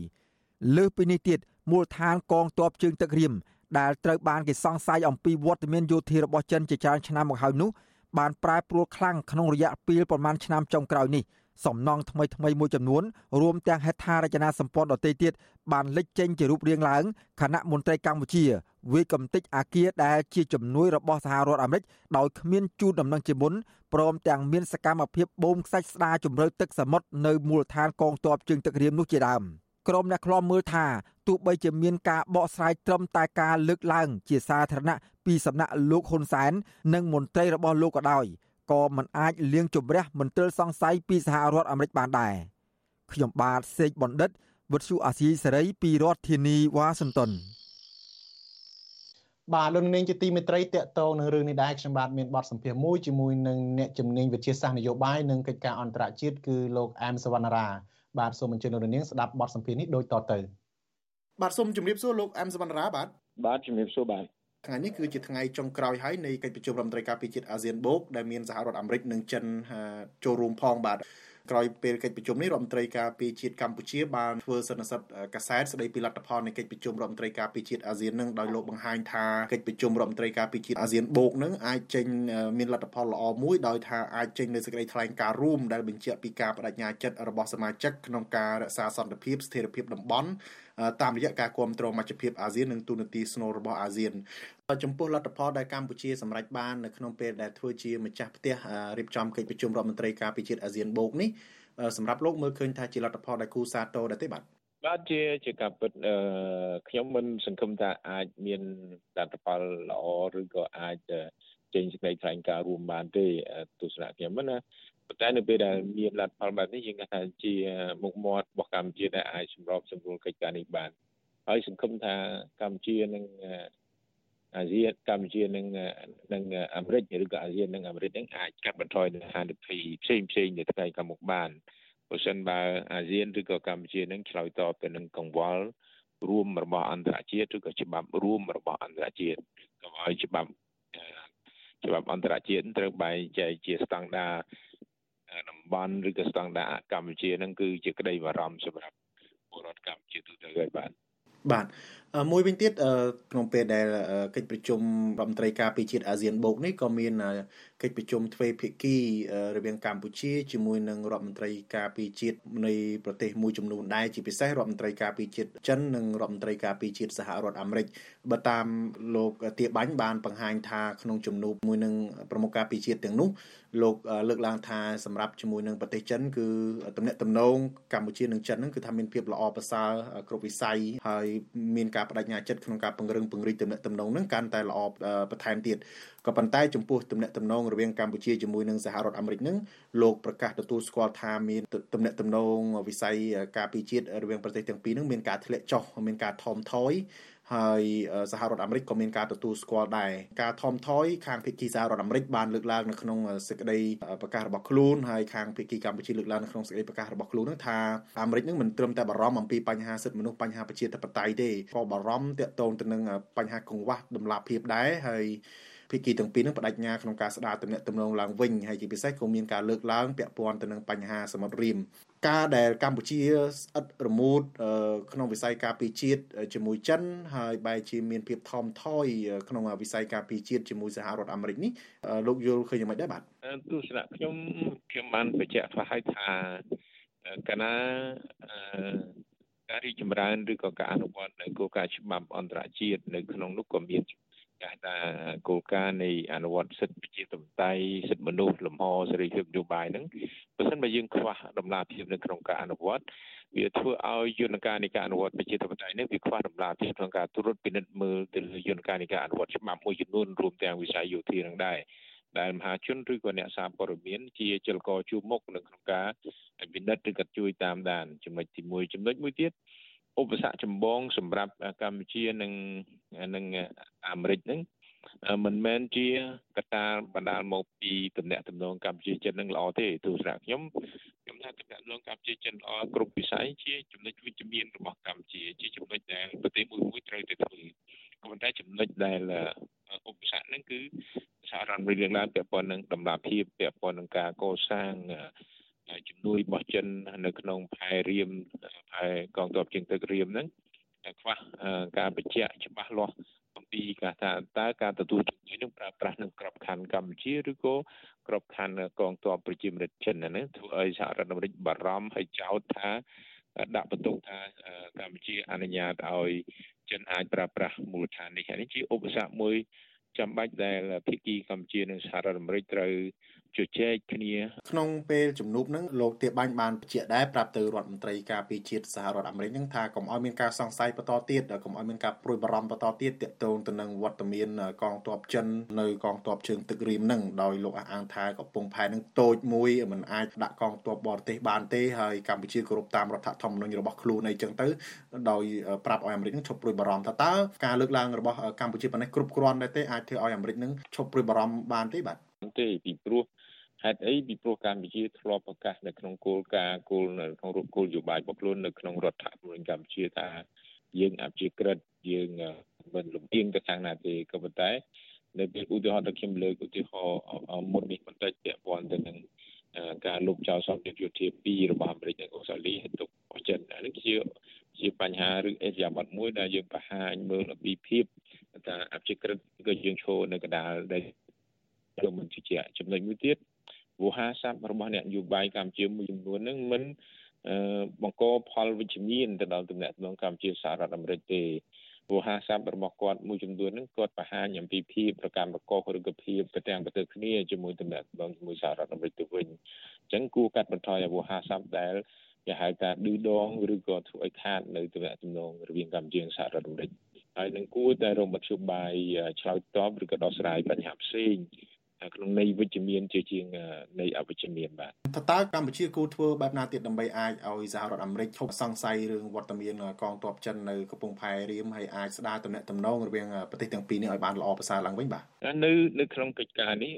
លើសពីនេះទៀតមូលដ្ឋានកងទ័ពជើងទឹករៀមដែលត្រូវបានគេសង្ស័យអំពីវត្តមានយោធារបស់ចិនជាច្រើនឆ្នាំមកហើយនោះបានប្រែប្រួលខ្លាំងក្នុងរយៈពេលប្រមាណឆ្នាំចុងក្រោយនេះ សំណង់ថ្មីថ្មីមួយចំនួនរួមទាំងហេដ្ឋារចនាសម្ព័ន្ធដទៃទៀតបានលេចចេញជារូបរាងឡើងគណៈមន្ត្រីកម្ពុជាវាយកំទេចអាគារដែលជាជំនួយរបស់សហរដ្ឋអាមេរិកដោយគ្មានជូនដំណឹងជាមុនព្រមទាំងមានសកម្មភាពបូមខ្សាច់ស្ដារជំរឿទឹកសមុទ្រនៅមូលដ្ឋានកងទ័ពជើងទឹករៀមនោះជាដើមក្រុមអ្នកខ្លាំមើលថាទោះបីជាមានការបកស្រាយត្រឹមតែការលើកឡើងជាសាធារណៈពីសំណាក់លោកហ៊ុនសែននិងមន្ត្រីរបស់លោកក៏ដោយ ក៏មិនអាចលៀងជំរះមន្ទិលសង្ស័យពីសហរដ្ឋអាមេរិកបានដែរខ្ញុំបាទសេកបណ្ឌិតវុទ្ធុអាស៊ីសេរីពីរដ្ឋធានីវ៉ាស៊ីនតោនបាទលោកនាងជាទីមេត្រីតកតងនឹងរឿងនេះដែរខ្ញុំបាទមានបទសម្ភាសន៍មួយជាមួយនឹងអ្នកជំនាញវិទ្យាសាស្ត្រនយោបាយនិងកិច្ចការអន្តរជាតិគឺលោកអែមសវណ្ណារាបាទសូមអញ្ជើញលោកនាងស្ដាប់បទសម្ភាសន៍នេះដូចតទៅបាទសូមជម្រាបសួរលោកអែមសវណ្ណារាបាទបាទជម្រាបសួរបាទ ថ្ងៃនេះគឺជាថ្ងៃចុងក្រោយហើយនៃកិច្ចប្រជុំរដ្ឋមន្ត្រីការពារជាតិអាស៊ានបូកដែលមានសហរដ្ឋអាមេរិកនិងចិនចូលរួមផងបាទក្រោយពេលកិច្ចប្រជុំនេះរដ្ឋមន្ត្រីការពារជាតិកម្ពុជាបានធ្វើសន្និសីទកាសែតស្ដីពីលទ្ធផលនៃកិច្ចប្រជុំរដ្ឋមន្ត្រីការពារជាតិអាស៊ាននឹងដោយលោកបង្ហាញថាកិច្ចប្រជុំរដ្ឋមន្ត្រីការពារជាតិអាស៊ានបូកនឹងអាចចេញមានលទ្ធផលល្អមួយដោយថាអាចចេញនូវសេចក្តីថ្លែងការណ៍រួមដែលបញ្ជាក់ពីការបដិញ្ញាចិត្តរបស់សមាជិកក្នុងការរក្សាសន្តិភាពស្ថិរភាពតំបន់តាមរយៈការគ្រប់គ្រងមជ្ឈភាពអាស៊ាននិងទូនាទីស្នូលរបស់អាស៊ាន ចំពោះលទ្ធផលដែលកម្ពុជាសម្រេចបាននៅក្នុងពេលដែលធ្វើជាម្ចាស់ផ្ទះរៀបចំកិច្ចប្រជុំរដ្ឋមន្ត្រីការពារជាតិអាស៊ានបូកនេះសម្រាប់លោកមើលឃើញថាជាលទ្ធផលដែលគូសាទរដែរទេបាទបាទជាជាការពិតអឺខ្ញុំមិនសង្ឃឹមថាអាចមានលទ្ធផលល្អឬក៏អាចចេញសេចក្តីថ្លែងការណ៍រួមបានទេទស្សនៈខ្ញុំណាប៉ុន្តែនៅពេលដែលមានលទ្ធផលបែបនេះយើងថាជាមុខមាត់របស់កម្ពុជាដែលអាចសម្របសម្រួលកិច្ចការនេះបានហើយសង្ឃឹមថាកម្ពុជានឹង អាស៊ានកម្ពុជានិងនិងអាមេរិកឬក៏អាស៊ាននិងអាមេរិកនឹងអាចកាត់បន្ថយនៅហានិភ័យផ្សេងផ្សេងនៅថ្ងៃខាងមុខបានបើសិនបើអាស៊ានឬក៏កម្ពុជានឹងឆ្លើយតបទៅនឹងកង្វល់រួមរបស់អន្តរជាតិឬក៏ច្បាប់រួមរបស់អន្តរជាតិកុំឲ្យច្បាប់ច្បាប់អន្តរជាតិត្រូវបែងចែកជាស្តង់ដារតំបន់ឬក៏ស្តង់ដារកម្ពុជានឹងគឺជាក្តីបារម្ភសម្រាប់ពលរដ្ឋកម្ពុជាទូទៅហើយបាទបាទមួយវិញទៀតក្នុងពេលដែលកិច្ចប្រជុំរដ្ឋមន្ត្រីការពារជាតិអាស៊ានបូកនេះក៏មានកិច្ចប្រជុំទ្វេភាគីរវាងកម្ពុជាជាមួយនឹងរដ្ឋមន្ត្រីការពារជាតិនៃប្រទេសមួយចំនួនដែរជាពិសេសរដ្ឋមន្ត្រីការពារជាតិចិននិងរដ្ឋមន្ត្រីការពារជាតិសហរដ្ឋអាមេរិកបើតាមលោកទាបាញ់បានបង្ហាញថាក្នុងជំនួបមួយនឹងប្រមុខការពារជាតិទាំងនោះលោកលើកឡើងថាសម្រាប់ជាមួយនឹងប្រទេសចិនគឺតំណែងតំណងកម្ពុជានិងចិនហ្នឹងគឺថាមានភាពល្អប្រសើរគ្រប់វិស័យហើយមានការបដិញ្ញាចិត្តក្នុងការពង្រឹងពង្រីកតំណែងតំណងហ្នឹងកាន់តែល្អបន្ថែមទៀតក៏ប៉ុន្តែចំពោះទំនាក់ទំនងរវាងកម្ពុជាជាមួយនឹងសហរដ្ឋអាមេរិកនឹងលោកប្រកាសទទួលស្គាល់ថាមានទំនាក់ទំនងវិស័យការពារជាតិរវាងប្រទេសទាំងពីរនឹងមានការធ្លាក់ចុះមានការថមថយ ហើយសហរដ្ឋអាមេរិកក៏មានការទទួលស្គាល់ដែរការថមថយខាងភាគីសហរដ្ឋអាមេរិកបានលើកឡើងនៅក្នុងសេចក្តីប្រកាសរបស់ខ្លួនហើយខាងភាគីកម្ពុជាលើកឡើងនៅក្នុងសេចក្តីប្រកាសរបស់ខ្លួននឹងថាអាមេរិកនឹងមិនត្រឹមតែបារម្ភអំពីបញ្ហាសិទ្ធិមនុស្សបញ្ហាប្រជាធិបតេយ្យទេក៏បារម្ភទាក់ទងទៅនឹងបញ្ហាកង្វះដំណាភៀបដែរហើយភាគីទាំងពីរនឹងបដិញ្ញាក្នុងការស្ដារទំនាក់ទំនងឡើងវិញហើយជាពិសេសក៏មានការលើកឡើងពាក់ព័ន្ធទៅនឹងបញ្ហាសមុទ្ររៀម ការដែលកម្ពុជាស្អិតរមួតក្នុងវិស័យការពារជាតិជាមួយចិនហើយបែរជាមានភាពថមថយក្នុងវិស័យការពារជាតិជាមួយសហរដ្ឋអាមេរិកនេះលោកយល់ឃើញយ៉ាងម៉េចដែរបាទទស្សនៈខ្ញុំខ្ញុំបានបញ្ជាក់ខ្លះឲ្យថាកណាការរីកចម្រើនឬក៏ការអនុវត្តនៅគោលការណ៍ច្បាប់អន្តរជាតិនៅក្នុងនោះក៏មាន ចាស់ថាគោលការណ៍នៃអនុវត្តសិទ្ធិប្រជាធិបតេយ្យសិទ្ធិមនុស្សលំហសេរីភាពនយោបាយហ្នឹងបើមិនបើយើងខ្វះដំណាភាពនៅក្នុងការអនុវត្តវាធ្វើឲ្យយន្តការនៃការអនុវត្តប្រជាធិបតេយ្យនេះវាខ្វះដំណាភាពក្នុងការត្រួតពិនិត្យមើលទៅលើយន្តការនៃការអនុវត្តច្បាប់មួយចំនួនរួមទាំងវិស័យយោធានឹងដែរដែលមហាជនឬក៏អ្នកសារព័ត៌មានជាចលករជួមុខនៅក្នុងការពិនិត្យឬក៏ជួយតាមដានចំណុចទី1ចំណុចមួយទៀត ឧបសគ្គចម្បងសម្រាប់កម្ពុជានិងនិងអាមេរិកហ្នឹងមិនមែនជាកត្តាបណ្ដាលមកពីតំណែងតំណងកម្ពុជាចិននឹងល្អទេទស្សនៈខ្ញុំខ្ញុំថាតំណែងតំណងកម្ពុជាចិនល្អគ្រប់វិស័យជាចំណុចវិជ្ជមានរបស់កម្ពុជាជាចំណុចដែលប្រទេសមួយមួយត្រូវតែធ្វើក៏ប៉ុន្តែចំណុចដែលឧបសគ្គហ្នឹងគឺសហរដ្ឋអាមេរិកលើកឡើងពាក់ព័ន្ធនឹងដំណាភាពពាក់ព័ន្ធនឹងការកសាង ជំនួយរបស់ចិននៅក្នុងផែរៀមផែកងទ័ពជើងទឹករៀមហ្នឹងខ្វះការបញ្ជាក់ច្បាស់លាស់អំពីការថាតើការទទួលជំនួយនឹងប្រើប្រាស់នឹងក្របខ័ណ្ឌកម្ពុជាឬក៏ក្របខ័ណ្ឌកងទ័ពប្រជាមានិតចិនហ្នឹងធ្វើឲ្យសហរដ្ឋអាមេរិកបារម្ភហើយចោទថាដាក់បន្ទុកថាកម្ពុជាអនុញ្ញាតឲ្យចិនអាចប្រើប្រាស់មូលដ្ឋាននេះនេះជាឧបសគ្គមួយចាំបាច់ដែលភាគីកម្ពុជានិងសហរដ្ឋអាមេរិកត្រូវ ជជែកគ្នាក្នុងពេលជំនួបហ្នឹងលោកទាបាញ់បានបញ្ជាក់ដែរប្រាប់ទៅរដ្ឋមន្ត្រីការពារជាតិសហរដ្ឋអាមេរិកហ្នឹងថាកុំឲ្យមានការសង្ស័យបន្តទៀតកុំឲ្យមានការព្រួយបារម្ភបន្តទៀតទាក់ទងទៅនឹងវត្តមានកងទ័ពចិននៅកងទ័ពជើងទឹករៀមហ្នឹងដោយលោកអះអាងថាកំពង់ផែហ្នឹងតូចមួយមិនអាចដាក់កងទ័ពបរទេសបានទេហើយកម្ពុជាគោរពតាមរដ្ឋធម្មនុញ្ញរបស់ខ្លួនអីចឹងទៅដោយប្រាប់ឲ្យអាមេរិកនឹងឈប់ព្រួយបារម្ភថាតើការលើកឡើងរបស់កម្ពុជាប៉ុណ្ណេះគ្រប់គ្រាន់ដែរទេអាចធ្វើឲ្យអាមេរិកនឹងឈប់ព្រួយបារម្ភបានទេបាទទេពីព្រោះ ហេតុអីពីព្រោះកម្ពុជាធ្លាប់ប្រកាសនៅក្នុងគោលការណ៍គោលនៅក្នុងរូបគោលនយោបាយរបស់ខ្លួននៅក្នុងរដ្ឋធម្មនុញ្ញកម្ពុជាថាយើងអព្យាក្រឹតយើងមិនលំអៀងទៅខាងណាទេក៏ប៉ុន្តែនៅពេលឧទាហរណ៍ដែលខ្ញុំលើកឧទាហរណ៍មុននេះបន្តិចពាក់ព័ន្ធទៅនឹងការលុបចោលសម្ភារយោធាពីររបស់អាមេរិកនិងអូស្ត្រាលីហើយទុករបស់ចិនអានេះជាជាបញ្ហាឬអេសយ៉ាប័តមួយដែលយើងបង្ហាញមើលអំពីភាពថាអព្យាក្រឹតក៏យើងឈរនៅកណ្ដាលដែលយើងមិនជឿជាក់ចំណុចមួយទៀត វោហារស័ព្ទរបស់អ្នកនយោបាយកម្ពុជាមួយចំនួនហ្នឹងមិនបង្កផលវិជ្ជមានទៅដល់ទំនាក់ទំនងកម្ពុជាសហរដ្ឋអាមេរិកទេវោហារស័ព្ទរបស់គាត់មួយចំនួនហ្នឹងគាត់បង្ហាញអំពីភាពប្រកាន់ប្រកបឬក៏ភាពប្រទាំងប្រទើគ្នាជាមួយទំនាក់ទំនងជាមួយសហរដ្ឋអាមេរិកទៅវិញអញ្ចឹងគួរកាត់បន្ថយវោហារស័ព្ទដែលគេហៅថាឌឺដងឬក៏ធ្វើឲ្យខាតនៅទំនាក់ទំនងរវាងកម្ពុជានិងសហរដ្ឋអាមេរិកហើយនឹងគួរតែរកមធ្យោបាយឆ្លើយតបឬក៏ដោះស្រាយបញ្ហាផ្សេង ក្នុងន័យវិជ្ជមានជាជាងន័យអវិជ្ជមានបាទតើតើកម្ពុជាគូធ្វើបែបណាទៀតដើម្បីអាចឲ្យសហរដ្ឋអាមេរិកឈប់សង្ស័យរឿងវត្តមានកងទ័ពចិននៅកំពង់ផែរៀមហើយអាចស្ដារទំនាក់ទំនងរវាងប្រទេសទាំងពីរនេះឲ្យបានល្អប្រសើរឡើងវិញបាទនៅនៅក្នុងកិច្ចការនេះ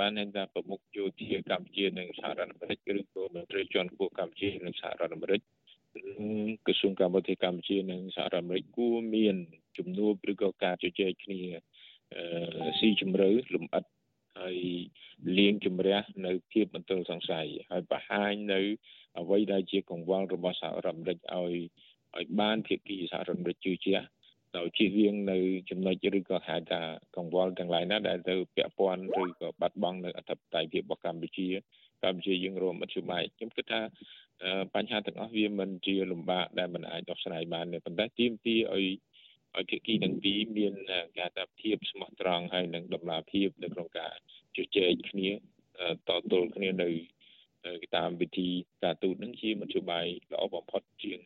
បានហៅថាប្រមុខយោធាកម្ពុជានិងសហរដ្ឋអាមេរិកឬក៏មន្ត្រីជាន់ខ្ពស់កម្ពុជានិងសហរដ្ឋអាមេរិកក្រសួងការបរទេសកម្ពុជានិងសហរដ្ឋអាមេរិកគួរមានជំនួបឬក៏ការជជែកគ្នាស៊ីជម្រៅលំអិត ហើយលាងជំរះនៅភាពមន្ទិលសង្ស័យហើយបង្ហាញនៅអ្វីដែលជាកង្វល់របស់សហរដ្ឋអាមេរិកឲ្យឲ្យបានភាគីសហរដ្ឋអាមេរិកជឿជាក់ដោយជៀសវាងនៅចំណុចឬក៏ហៅថាកង្វល់ទាំងឡាយណាដែលទៅពាក់ព័ន្ធឬក៏បាត់បង់នៅអធិបតេយ្យភាពរបស់កម្ពុជាកម្ពុជាយើងរួមមធ្យោបាយខ្ញុំគិតថាបញ្ហាទាំងអស់វាមិនជាលំបាកដែលមិនអាចដោះស្រាយបានទេប៉ុន្តែទាមទារឲ្យ ឲ្យភាគីទាំងពីរមានការថាភាពស្មោះត្រង់ហើយនិងដំណាភាពនៅក្នុងការជជែកគ្នាតទល់គ្នានៅតាមវិធីការទូតនឹងជាមធ្យោបាយល្អបំផុតជាង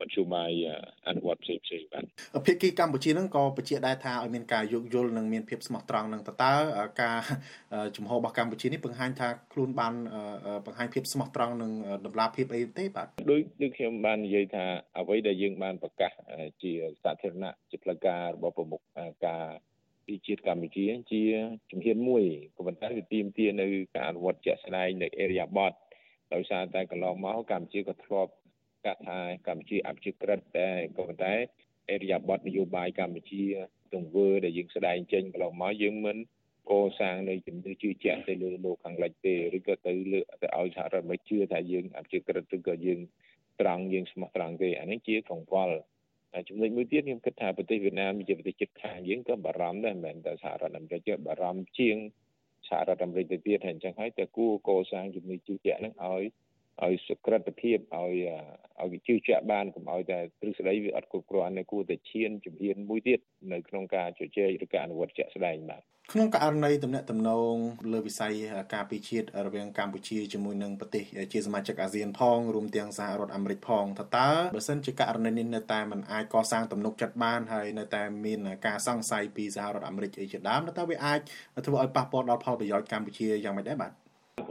មធ្យោបាយអនុវត្តផ្សេងផ្សេងបាទភាគីកម្ពុជានឹងក៏បញ្ជាក់ដែរថាឲ្យមានការយោគយល់និងមានភាពស្មោះត្រង់នឹងតើតើការជំហររបស់កម្ពុជានេះបង្ហាញថាខ្លួនបានបង្ហាញភាពស្មោះត្រង់និងតម្លាភាពអីទេបាទដោយដូចខ្ញុំបាននិយាយថាអ្វីដែលយើងបានប្រកាសជាសាធារណៈជាផ្លូវការរបស់ប្រមុខការពីជាតិកម្ពុជាជាជំហានមួយក៏ប៉ុន្តែវាទាមទារនៅការអនុវត្តជាក់ស្ដែងនៅអេរីយ៉ាបតដោយសារតែកន្លងមកកម្ពុជាក៏ធ្លាប់ កាត់ថាកម្ពុជាអភិជាក្រិតតែក៏ប៉ុន្តែអេរីយ៉ាបតនយោបាយកម្ពុជាទង្វើដែលយើងស្ដែងចេញកន្លងមកយើងមិនកសាងនៅជំនឿជឿជាក់ទៅលើលោកខាងលិចទេឬក៏ទៅលើទៅឲ្យសហរដ្ឋអាមេរិកជឿថាយើងអភិជាក្រិតឬក៏យើងត្រង់យើងស្មោះត្រង់ទេអានេះជាកង្វល់ចំណុចមួយទៀតខ្ញុំគិតថាប្រទេសវៀតណាមជាប្រទេសជិតខាងយើងក៏បារម្ភដែរមិនមែនតែសហរដ្ឋអាមេរិកទេបារម្ភជាងសហរដ្ឋអាមេរិកទៅទៀតហើយអញ្ចឹងហើយតែគួរកសាងជំនឿជឿជាក់ហ្នឹងឲ្យ ឲ្យសុក្រិតភាពឲ្យឲ្យវាជឿជាក់បានកុំឲ្យតែទ្រឹស្ដីវាអត់គ្រប់គ្រាន់នៅគួរតែឈានជំហានមួយទៀតនៅក្នុងការជជែកឬការអនុវត្តជាក់ស្ដែងបាទក្នុងករណីទំនាក់ទំនងលើវិស័យការពារជាតិរវាងកម្ពុជាជាមួយនឹងប្រទេសជាសមាជិកអាស៊ានផងរួមទាំងសហរដ្ឋអាមេរិកផងតើតើបើសិនជាករណីនេះនៅតែមិនអាចកសាងទំនុកចិត្តបានហើយនៅតែមានការសង្ស័យពីសហរដ្ឋអាមេរិកអីជាដើមតើវាអាចធ្វើឲ្យប៉ះពាល់ដល់ផលប្រយោជន៍កម្ពុជាយ៉ាងម៉េចដែរបាទ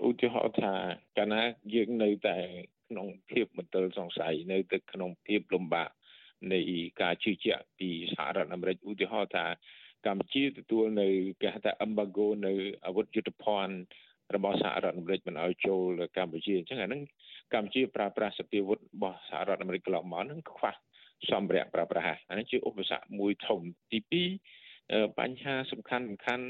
ឧទាហរណ៍ថាកាលណាយើងនៅតែក្នុងភាពមន្ទិលសង្ស័យនៅតែក្នុងភាពលំបាកនៃការជឿជាក់ពីសហរដ្ឋអាមេរិកឧទាហរណ៍ថាកម្ពុជាទទួលនៅគេហៅថា embargo នៅអាវុធយុទ្ធភ័ណ្ឌរបស់សហរដ្ឋអាមេរិកមិនឲ្យចូលកម្ពុជាអញ្ចឹងអាហ្នឹងកម្ពុជាប្រើប្រាស់សពាវុធរបស់សហរដ្ឋអាមេរិកកន្លងមកហ្នឹងខ្វះសម្ភារៈប្រើប្រាស់អានេះជាឧបសគ្គមួយធំទី2បញ្ហាសំខាន់សំខាន់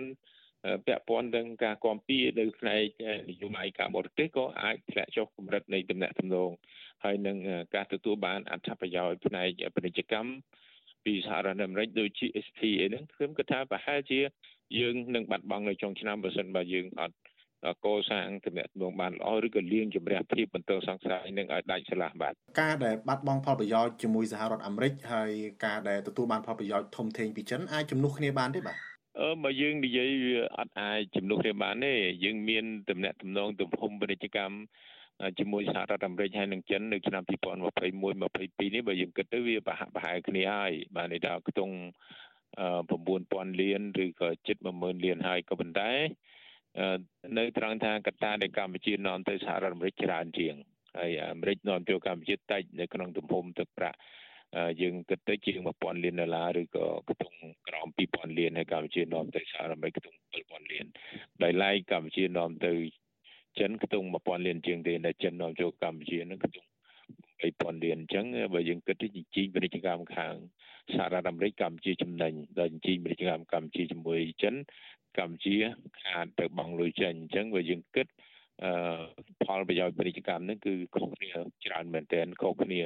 ពាក់ព័ន្ធនឹងការគាំពៀនៅផ្នែកនយោបាយការបរទេសក៏អាចធ្លាក់ចុះកម្រិតនៃទំនាក់ទំនងហើយនឹងការទទួលបានអត្ថប្រយោជន៍ផ្នែកពាណិជ្ជកម្មពីសហរដ្ឋអាមេរិកដូចជា SP អីហ្នឹងខ្ញុំគិតថាប្រហែលជាយើងនឹងបាត់បង់នៅចុងឆ្នាំបើសិនបើយើងអត់កសាងទំនាក់ទំនងបានល្អឬក៏លៀងជំរះភាពបន្តសង្ស័យនឹងឲ្យដាច់ស្រឡះបាទការដែលបាត់បង់ផលប្រយោជន៍ជាមួយសហរដ្ឋអាមេរិកហើយការដែលទទួលបានផលប្រយោជន៍ធំធេងពីចិនអាចជំនួសគ្នាបានទេបាទអឺ បើយើងនិយាយវាអត់អាចជំនួសគ្នាបានទេយើងមានតំណែងតំណងទំហំពាណិជ្ជកម្មជាមួយសហរដ្ឋអាមេរិកហើយនិងចិននៅឆ្នាំ2021 22នេះបើយើងគិតទៅវាប្រហាក់ប្រហែលគ្នាហើយបាទនេះដល់ខ្ទង់9000លានឬក៏ជិត10000លានហើយក៏ប៉ុន្តែនៅត្រង់ថាកត្តាដែលកម្ពុជានាំទៅសហរដ្ឋអាមេរិកច្រើនជាងហើយអាមេរិកនាំចូលកម្ពុជាតិចនៅក្នុងទំហំទឹកប្រាក់ យើងគិតទៅជាង1000លានដុល្លារឬក៏ខ្ទង់ក្រោម2000លានហើយកម្ពុជានាំទៅសហរដ្ឋអាមេរិកខ្ទង់7000លានដោយឡែកកម្ពុជានាំទៅចិនខ្ទង់1000លានជាងទេដែលចិននាំចូលកម្ពុជានឹងខ្ទង់8000លានអញ្ចឹងបើយើងគិតទៅជីងពាណិជ្ជកម្មខាងសហរដ្ឋអាមេរិកកម្ពុជាចំណេញដល់ជីងពាណិជ្ជកម្មកម្ពុជាជាមួយចិនកម្ពុជាខាតទៅបង់លុយចេញអញ្ចឹងបើយើងគិតអឺផលប្រយោជន៍ពាណិជ្ជកម្មហ្នឹងគឺខុសគ្នាច្រើនមែនទែនខុសគ្នា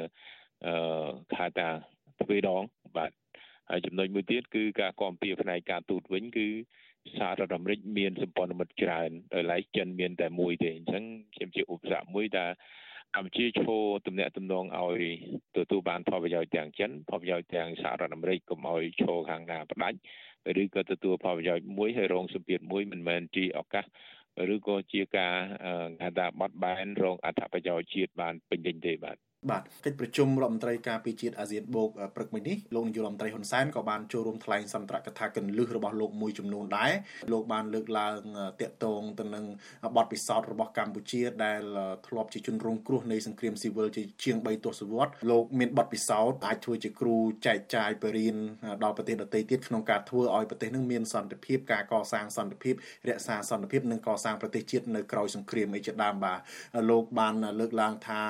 អឺថាតាទ្វេដងបាទហើយចំណុចមួយទៀតគឺការគាំពៀផ្នែកការទូតវិញគឺសហរដ្ឋអាមេរិកមានសម្ព័ន្ធមិត្តច្រើនដោយឡែកចិនមានតែមួយទេអញ្ចឹងខ្ញុំជាឧបសគ្គមួយដែលកម្ពុជាឈោទំនាក់ទំនងឲ្យទទួលបានផលប្រយោជន៍ទាំងចិនផលប្រយោជន៍ទាំងសហរដ្ឋអាមេរិកកុំឲ្យឈោខាងណាផ្ដាច់ឬក៏ទទួលផលប្រយោជន៍មួយហើយរងសម្ពាធមួយមិនមែនជាឱកាសឬក៏ជាការហៅថាបត់បែនរងអត្ថប្រយោជន៍ជាតិបានពេញលេញទេបាទ បាទកិច្ចប្រជុំរដ្ឋមន្ត្រីការពារជាតិអាស៊ានបូកព្រឹកមិញនេះលោកនាយករដ្ឋមន្ត្រីហ៊ុនសែនក៏បានចូលរួមថ្លែងសន្ទរកថាកិន្លឹះរបស់លោកមួយចំនួនដែរលោកបានលើកឡើងតាក់ទងទៅនឹងបទពិសោធន៍របស់កម្ពុជាដែលធ្លាប់ជាជនរងគ្រោះនៃសង្គ្រាមស៊ីវិលជាជាង3ទសវត្សរ៍លោកមានបទពិសោធន៍អាចធ្វើជាគ្រូចែកចាយបរិញ្ញាដល់ប្រទេសដទៃទៀតក្នុងការធ្វើឲ្យប្រទេសនឹងមានសន្តិភាពការកសាងសន្តិភាពរក្សាសន្តិភាពនិងកសាងប្រទេសជាតិនៅក្រោយសង្គ្រាមអីជាដើមបាទលោកបានលើកឡើងថា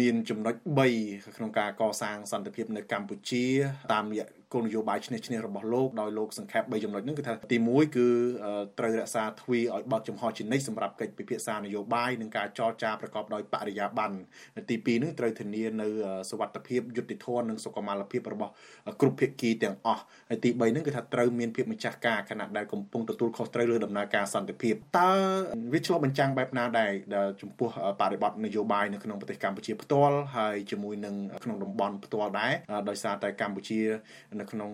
មានចំណុច3ក្នុងការកសាងសន្តិភាពនៅកម្ពុជាតាមរយៈ គោលនយោបាយឈ្នះឈ្នះរបស់លោកដោយលោកសង្ខេប3ចំណុចហ្នឹងគឺថាទី1គឺត្រូវរក្សាទ្វីឲ្យបើកចំហជានិច្ចសម្រាប់កិច្ចពិភាក្សានយោបាយនិងការចរចាប្រកបដោយបរិយាបន្នទី2ហ្នឹងត្រូវធានានៅសវត្ថភាពយុត្តិធម៌និងសុខុមាលភាពរបស់គ្រប់ភាគីទាំងអស់ហើយទី3ហ្នឹងគឺថាត្រូវមានភាពម្ចាស់ការខណៈដែលកំពុងទទួលខុសត្រូវលើដំណើរការសន្តិភាពតើវាឆ្លុះបញ្ចាំងបែបណាដែរចំពោះបរិបទនយោបាយនៅក្នុងប្រទេសកម្ពុជាផ្ទាល់ហើយជាមួយនឹងក្នុងតំបន់ផ្ទាល់ដែរដោយសារតែកម្ពុជានៅក្នុង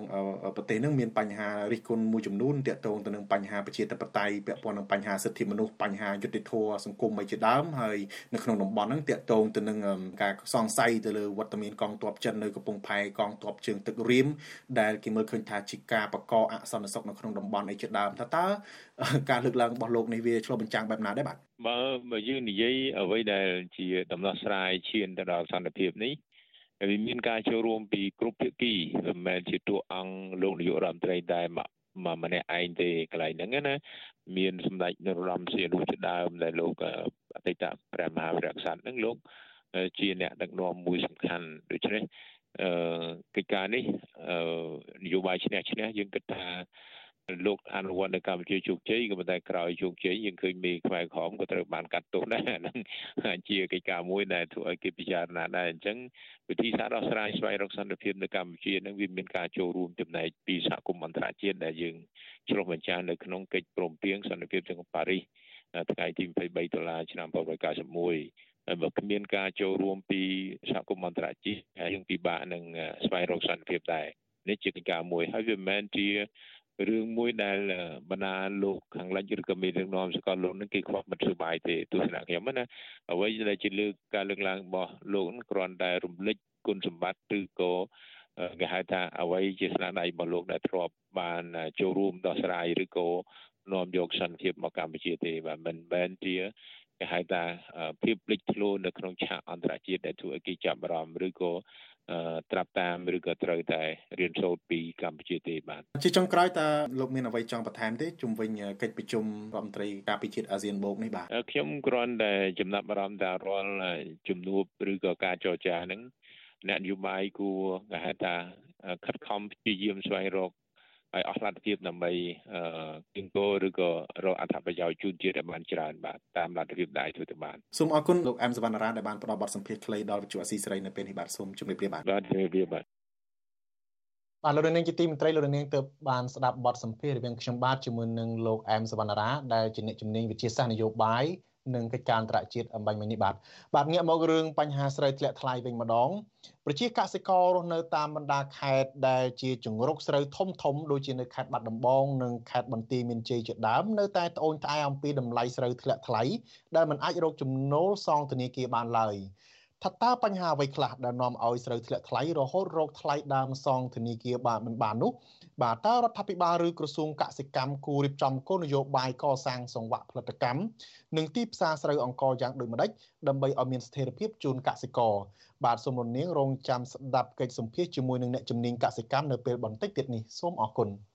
ប្រទេសនឹងមានបញ្ហារិះគន់មួយចំនួនទាក់ទងទៅនឹងបញ្ហាប្រជាធិបតេយ្យពាក់ព័ន្ធនឹងបញ្ហាសិទ្ធិមនុស្សបញ្ហាយុត្តិធម៌សង្គមអីជាដើមហើយនៅក្នុងតំបន់ហ្នឹងទាក់ទងទៅនឹងការសង្ស័យទៅលើវត្តមានកងទ័ពចិននៅកំពង់ផែកងទ័ពជើងទឹករៀមដែលគេមើលឃើញថាជាការបកអសន្តិសុខនៅក្នុងតំបន់អីជាដើមថាតើការលើកឡើងរបស់លោកនេះវាឆ្លុះបញ្ចាំងបែបណាដែរបាទបើបើយើងនិយាយអ្វីដែលជាដំណោះស្រាយឈានទៅដល់សន្តិភាពនេះ វាមានការចូលរួមពីគ្រប់ភាគីមិនមែនជាតួអង្គលោកនាយករដ្ឋមន្ត្រីតែមកម្នាក់ឯងទេកន្លែងហ្នឹងណាមានសម្ដេចនរោត្តមសីហនុជាដើមដែលលោកអតីតព្រះមហាវីរក្សត្រហ្នឹងលោកជាអ្នកដឹកនាំមួយសំខាន់ដូច្នេះអឺកិច្ចការនេះអឺនយោបាយឈ្នះឈ្នះយើងគិតថា លោកអនុវត្តនៅកម្ពុជាជោគជ័យក៏ប៉ុន្តែក្រោយជោគជ័យយើងឃើញមេខ្មែរក្រមក៏ត្រូវបានកាត់ទោសដែរហ្នឹងជាកិច្ចការមួយដែលធ្វើឲ្យគេពិចារណាដែរអញ្ចឹងវិធីសាស្ត្រដោះស្រាយស្វែងរកសន្តិភាពនៅកម្ពុជានឹងវាមានការចូលរួមចំណែកពីសហគមន៍អន្តរជាតិដែលយើងឆ្លុះបញ្ចាំងនៅក្នុងកិច្ចព្រមព្រៀងសន្តិភាពទាំងប៉ារីសថ្ងៃទី23ដុល្លារឆ្នាំ1991ហើយបើគ្មានការចូលរួមពីសហគមន៍អន្តរជាតិហើយយើងពិបាកនឹងស្វែងរកសន្តិភាពដែរនេះជាកិច្ចការមួយហើយវាមិនមែនជា រឿងមួយដែលបណ្ដាលោកខាងលិចឬក៏មានរឿងនាំសកលលោកនឹងគេខ្វះមិត្តសុបាយទេទស្សនៈខ្ញុំណាអ្វីដែលជាលើកការលើកឡើងរបស់លោកនឹងគ្រាន់តែរំលេចគុណសម្បត្តិឬក៏គេហៅថាអ្វីជាស្នាដៃរបស់លោកដែលធ្លាប់បានចូលរួមដោះស្រាយឬក៏នាំយកសន្តិភាពមកកម្ពុជាទេបាទមិនមែនជាគេហៅថាភាពលេចធ្លោនៅក្នុងឆាកអន្តរជាតិដែលធ្វើឲ្យគេចាប់អារម្មណ៍ឬក៏ ត្រាប់តាមឬក៏ត្រូវតែរៀនសូត្រពីកម្ពុជាទេបាទជាចុងក្រោយតើលោកមានអ្វីចង់បន្ថែមទេជុំវិញកិច្ចប្រជុំរដ្ឋមន្ត្រីការពិជាតិអាស៊ានបូកនេះបាទខ្ញុំគ្រាន់តែចំណាប់អារម្មណ៍ថារាល់ជំនួបឬក៏ការចរចាហ្នឹងអ្នកនយោបាយគួរគេហៅថាខិតខំព្យាយាមស្វែងរក ហើយអស់លទ្ធភាពដើម្បីគៀងគោឬក៏រកអត្ថប្រយោជន៍ជូនជាតិឲ្យបានច្រើនបាទតាមលទ្ធភាពដែលធ្វើទៅបានសូមអរគុណលោកអែមសវណ្ណរាដែលបានផ្ដល់បទសម្ភាសន៍ខ្លីដល់វិទ្យុអស៊ីសេរីនៅពេលនេះបាទសូមជម្រាបលាបាទបាទជម្រាបលាបាទបាទលោកនាងជាទីមន្ត្រីលោកនាងទើបបានស្ដាប់បទសម្ភាសន៍រវាងខ្ញុំបាទជាមួយនឹងលោកអែមសវណ្ណរាដែលជាអ្នកជំនាញវិទ្យាសាស្ត្រនយោបាយ និងកិច្ចការអន្តរជាតិអំបញ្ញមិញនេះបាទបាទងាកមករឿងបញ្ហាស្រូវធ្លាក់ថ្លៃវិញម្ដងប្រជាកសិកររស់នៅតាមបណ្ដាខេត្តដែលជាជង្រុកស្រូវធំធំដូចជានៅខេត្តបាត់ដំបងនិងខេត្តបន្ទាយមានជ័យជាដើមនៅតែត្អូញត្អែអំពីតម្លៃស្រូវធ្លាក់ថ្លៃដែលមិនអាចរកចំណូលសងធនាគារបានឡើយ ថាតើបញ្ហាអ្វីខ្លះដែលនាំឲ្យស្រូវធ្លាក់ថ្លៃរហូតរកថ្លៃដើមសងធនាគារបានមិនបាននោះបាទតើរដ្ឋាភិបាលឬក្រសួងកសិកម្មគូរៀបចំគោលនយោបាយកសាងសង្វាក់ផលិតកម្មនិងទីផ្សារស្រូវអង្ករយ៉ាងដូចម្តេចដើម្បីឲ្យមានស្ថិរភាពជូនកសិករបាទសូមរំលាងរងចាំស្ដាប់កិច្ចសម្ភាសជាមួយនឹងអ្នកជំនាញកសិកម្មនៅពេលបន្តិចទៀតនេះសូមអរគុណ។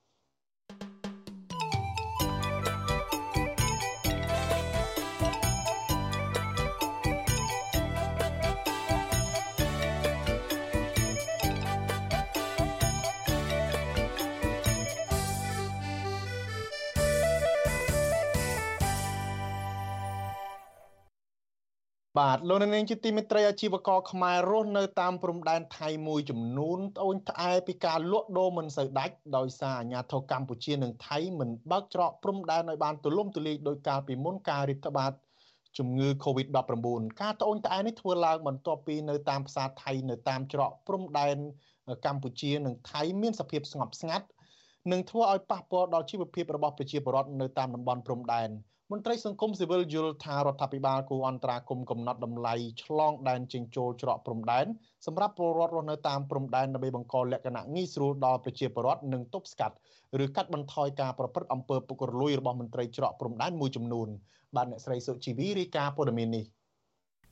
បាទលោកនាងជាទីមេត្រីអាជីវករខ្មែររស់នៅតាមព្រំដែនថៃមួយចំនួនត្អូញត្អែពីការលក់ដូរមិនសូវដាច់ដោយសារអាញាធរកម្ពុជានិងថៃមិនបើកច្រកព្រំដែនឲ្យបានទូលំទូលាយដោយកាលពីមុនការរាតត្បាតជំងឺ Covid-19 ការត្អូញត្អែនេះធ្វើឡើងបន្ទាប់ពីនៅតាមផ្សារថៃនៅតាមច្រកព្រំដែនកម្ពុជានិងថៃមានសភាពស្ងប់ស្ងាត់និងធ្វើឲ្យប៉ះពាល់ដល់ជីវភាពរបស់ប្រជាពលរដ្ឋនៅតាមតំបន់ព្រំដែន។ មន្ត្រីសង្គមស៊ីវិលយល់ថារដ្ឋាភិបាលគួរអន្តរាគមកំណត់តម្លៃឆ្លងដែនចេញចូលច្រកព្រំដែនសម្រាប់ពលរដ្ឋរស់នៅតាមព្រំដែនដើម្បីបង្កលក្ខណៈងាយស្រួលដល់ប្រជាពលរដ្ឋនិងទប់ស្កាត់ឬកាត់បន្ថយការប្រព្រឹត្តអំពើពុករលួយរបស់មន្ត្រីច្រកព្រំដែនមួយចំនួនបាទអ្នកស្រីសុជីវីរាយការណ៍ព័ត៌មាននេះ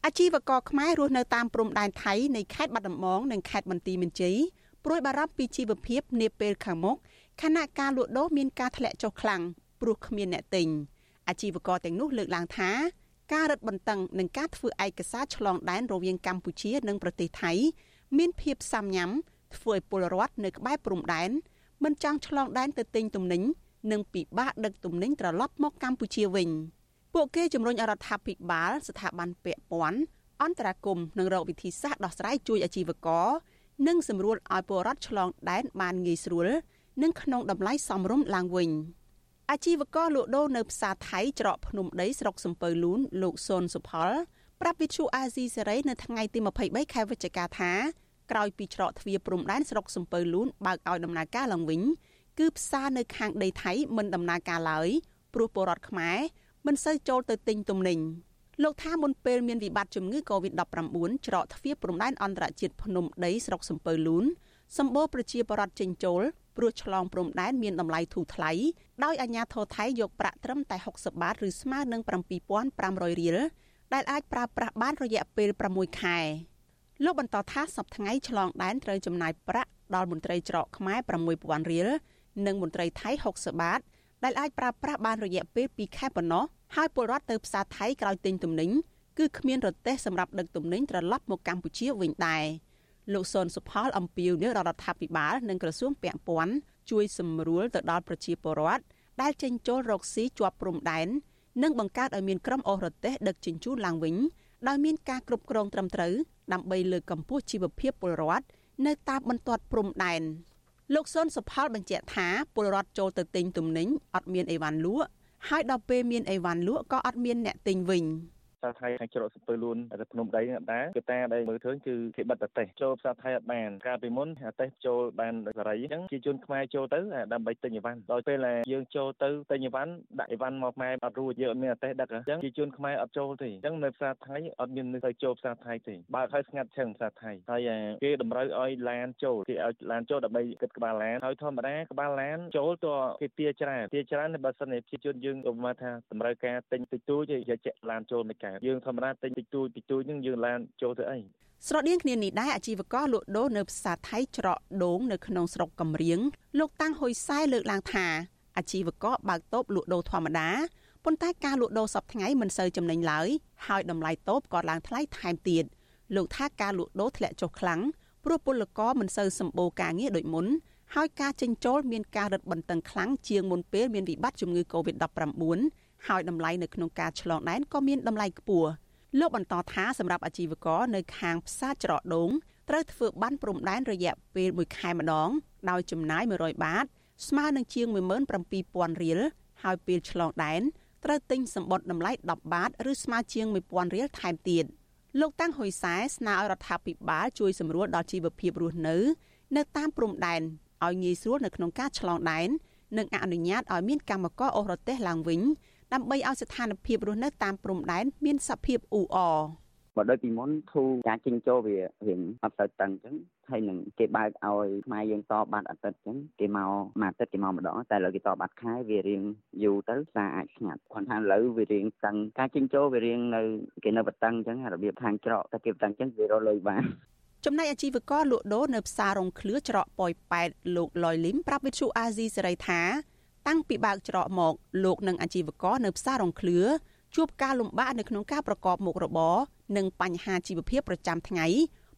អាជីវករខ្មែររស់នៅតាមព្រំដែនថៃនៃខេត្តបាត់ដំបងនិងខេត្តបន្ទាយមានជ័យព្រួយបារម្ភពីជីវភាពនាពេលខាងមុខខណៈការលក់ដូរមានការធ្លាក់ចុះខ្លាំងព្រោះគ្មានអ្នកទិញ។ អាជីវករទាំងនោះលើកឡើងថាការរឹតបន្តឹងនិងការធ្វើឯកសារឆ្លងដែនរវាងកម្ពុជានិងប្រទេសថៃ មានភាពសាមញ៉ាំធ្វើឲ្យពលរដ្ឋនៅក្បែរព្រំដែនមិនចង់ឆ្លងដែនទៅទិញទំនិញនិងពិបាកដឹកទំនិញត្រឡប់មកកម្ពុជាវិញពួកគេជំរុញរដ្ឋាភិបាល ស្ថាប័នពាក់ព័ន្ធអន្តរាគមនិងរកវិធីសាស្ត្រដោះស្រាយជួយអាជីវករនិងសម្រួលឲ្យពលរដ្ឋឆ្លងដែនបានងាយស្រួល និងក្នុងតម្លៃសមរម្យឡើងវិញ។ អាជីវករលក់ដូរនៅផ្សារថៃច្រកភ្នំដីស្រុកសំពៅលូនលោកសុនសុផលប្រាប់វិទ្យុអាស៊ីសេរីនៅថ្ងៃទី23ខែវិច្ឆិកាថាក្រោយពីច្រកទ្វារព្រំដែនស្រុកសំពៅលូនបើកឲ្យដំណើរការឡើងវិញគឺផ្សារនៅខាងដីថៃមិនដំណើរការឡើយព្រោះពលរដ្ឋខ្មែរមិនសូវចូលទៅទិញទំនិញលោកថាមុនពេលមានវិបត្តិជំងឺ Covid-19 ច្រកទ្វារព្រំដែនអន្តរជាតិភ្នំដីស្រុកសំពៅលូនសម្បូរប្រជាពលរដ្ឋចេញចូលព្រោះឆ្លងព្រំដែនមានតម្លៃធូរថ្លៃ ដោយអាជ្ញាធរថៃយកប្រាក់ត្រឹមតែ60បាតឬស្មើនឹង7500រៀលដែលអាចប្រើប្រាស់បានរយៈពេល6ខែលោកបន្តថាសប្តាហ៍ថ្ងៃឆ្លងដែនត្រូវចំណាយប្រាក់ដល់មន្ត្រីច្រកខ្មែរ6000រៀលនិងមន្ត្រីថៃ60បាត ដែលអាចប្រើប្រាស់បានរយៈពេល2ខែប៉ុណ្ណោះហើយពលរដ្ឋទៅផ្សារថៃក្រោយទិញទំនិញគឺគ្មានរទេះសម្រាប់ដឹកទំនិញត្រឡប់មកកម្ពុជាវិញដែរ។ លោកសុនសុផលអំពីវនេះរដ្ឋាភិបាលនិងក្រសួងពាក់ព័ន្ធជួយសម្រួលទៅដល់ប្រជាពលរដ្ឋដែលចេញចូលរកស៊ីជាប់ព្រំដែននិងបង្កើតឲ្យមានក្រុមអូសរទេសដឹកជញ្ជូនឡើងវិញដោយមានការគ្រប់គ្រងត្រឹមត្រូវដើម្បីលើកកម្ពស់ជីវភាពពលរដ្ឋនៅតាមបន្ទាត់ព្រំដែនលោកសុនសុផលបញ្ជាក់ថាពលរដ្ឋចូលទៅទិញទំនិញអត់មានអីវ៉ាន់លក់ហើយដល់ពេលមានអីវ៉ាន់លក់ក៏អត់មានអ្នកទិញវិញ។ផ្សារថៃខាងច្រកសពើលួនទៅភ្នំដីអត់ដែរគឺតាដែលមើលឃើញគឺគេបិទតេសចូលផ្សារថៃអត់បានកាលពីមុនអាតេសចូលបានសេរីអញ្ចឹងជាជនខ្មែរចូលទៅដើម្បីទិញអីវ៉ាន់ដល់ពេលដែលយើងចូលទៅទិញអីវ៉ាន់ដាក់អីវ៉ាន់មកខ្មែរអត់រួចយើងអត់មានអាតេសដឹកអញ្ចឹងជាជនខ្មែរអត់ចូលទេអញ្ចឹងនៅផ្សារថៃអត់មានទៅចូលផ្សារថៃទេបើកឲ្យស្ងាត់ឈឹងផ្សារថៃហើយគេតម្រូវឲ្យឡានចូលគេឲ្យឡានចូលដើម្បីគិតក្បាលឡានហើយធម្មតាក្បាលឡានចូលតគេទាច្រើនទាច្រើនបើសិនជាប្រជាជនយើងឧបមាថាតម្រូវការទិញតិចតួចយកចាក់ឡានចូលមិនកើតយើងធម្មតាទិញតិចតួចតិចតួចហ្នឹងយើងឡានចូលទៅអីស្រដៀងគ្នានេះដែរអាជីវករលក់ដូរនៅផ្សារថៃច្រកដូងនៅក្នុងស្រុកកំរៀងលោកតាំងហ៊ុយសែលើកឡើងថាអាជីវករបើកតូបលក់ដូរធម្មតាប៉ុន្តែការលក់ដូរសពថ្ងៃមិនសូវចំណេញឡើយហើយតម្លៃតូបក៏ឡើងថ្លៃថែមទៀតលោកថាការលក់ដូរធ្លាក់ចុះខ្លាំងព្រោះពលករមិនសូវសម្បូរការងារដូចមុនហើយការចិញ្ចោលមានការរឹតបន្តឹងខ្លាំងជាងមុនពេលមានវិបត្តិជំងឺ Covid-19 ហើយតម្លៃនៅក្នុងការឆ្លងដែនក៏មានតម្លៃខ្ពស់លោកបន្តថាសម្រាប់អាជីវករនៅខាងផ្សារច្រកដូងត្រូវធ្វើប័ណ្ណព្រំដែនរយៈពេល1ខែម្ដង ដោយចំណាយ100បាត ស្មើនឹងជាង17000រៀលហើយពេលឆ្លងដែនត្រូវទិញសម្បត្តិតម្លៃ10បាតឬស្មើជាង1000រៀលថែមទៀតលោកតាំងហ៊ុយសែស្នើឲ្យរដ្ឋាភិបាលជួយសម្រួលដល់ជីវភាពរស់នៅ នៅតាមព្រំដែនឲ្យងាយស្រួលនៅក្នុងការឆ្លងដែននិងអនុញ្ញាតឲ្យមានកម្មករអូសរទេសឡើងវិញ ដើម្បីឲ្យស្ថានភាពរស់នៅតាមព្រំដែនមានសភាពអ៊ូអរបើដូចពីមុនធូរការចិញ្ចោវារៀងអត់ទៅតឹងអញ្ចឹងហើយនឹងគេបើកឲ្យខ្មែរយើងតបាត់អាទិត្យអញ្ចឹងគេមកមួយអាទិត្យគេមកម្ដងតែឥឡូវគេតបាត់ខែវារៀងយូរទៅសារអាចស្ងាត់គាត់ថាឥឡូវវារៀងតឹងការចិញ្ចោវារៀងនៅគេនៅបតឹងអញ្ចឹងរបៀបខាងច្រកតែគេបតឹងអញ្ចឹងវារលុយបានចំណែកអាជីវករលក់ដូរនៅផ្សាររងឃ្លឿច្រកប៉ោយប៉ែតលោកលយលឹមប្រាប់វិទ្យុអាស៊ីសេរីថា តាំងពីបើកច្រកមកលោកនិងអាជីវករនៅផ្សាររងឃ្លឿជួបការលំបាកនៅក្នុងការប្រកបមុខរបរនិងបញ្ហាជីវភាពប្រចាំថ្ងៃ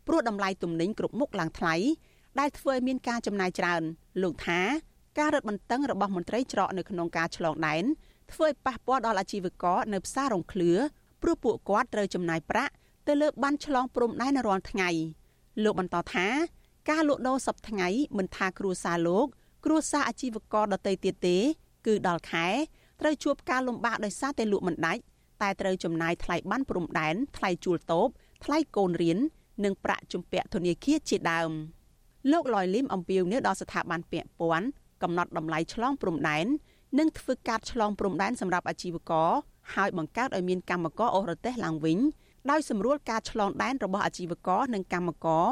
ព្រោះតម្លៃទំនិញគ្រប់មុខឡើងថ្លៃដែលធ្វើឲ្យមានការចំណាយច្រើន លោកថាការរឹតបន្តឹងរបស់មន្ត្រីច្រកនៅក្នុងការឆ្លងដែនធ្វើឲ្យប៉ះពាល់ដល់អាជីវករនៅផ្សាររងឃ្លឿព្រោះពួកគាត់ត្រូវចំណាយប្រាក់ទៅលើបានឆ្លងព្រំដែនរាល់ថ្ងៃលោកបន្តថាការលក់ដូរសពថ្ងៃមិនថាគ្រួសារលោក គ្រួសារអាជីវករដទៃទៀតទេ គឺដល់ខែត្រូវជួបការលំបាកដោយសារតែលក់មិនដាច់តែត្រូវចំណាយថ្លៃបានព្រំដែនថ្លៃជួលតូបថ្លៃកូនរៀននិងប្រាក់ជំពាក់ធនាគារជាដើមលោកលយលឹមអំពាវនាវដល់ស្ថាប័នពាក់ព័ន្ធកំណត់តម្លៃឆ្លងព្រំដែននិងធ្វើការឆ្លងព្រំដែនសម្រាប់អាជីវករហើយបង្កើតឲ្យមានកម្មករអូរទេសឡើងវិញដោយសម្រួលការឆ្លងដែនរបស់អាជីវករនិងកម្មករ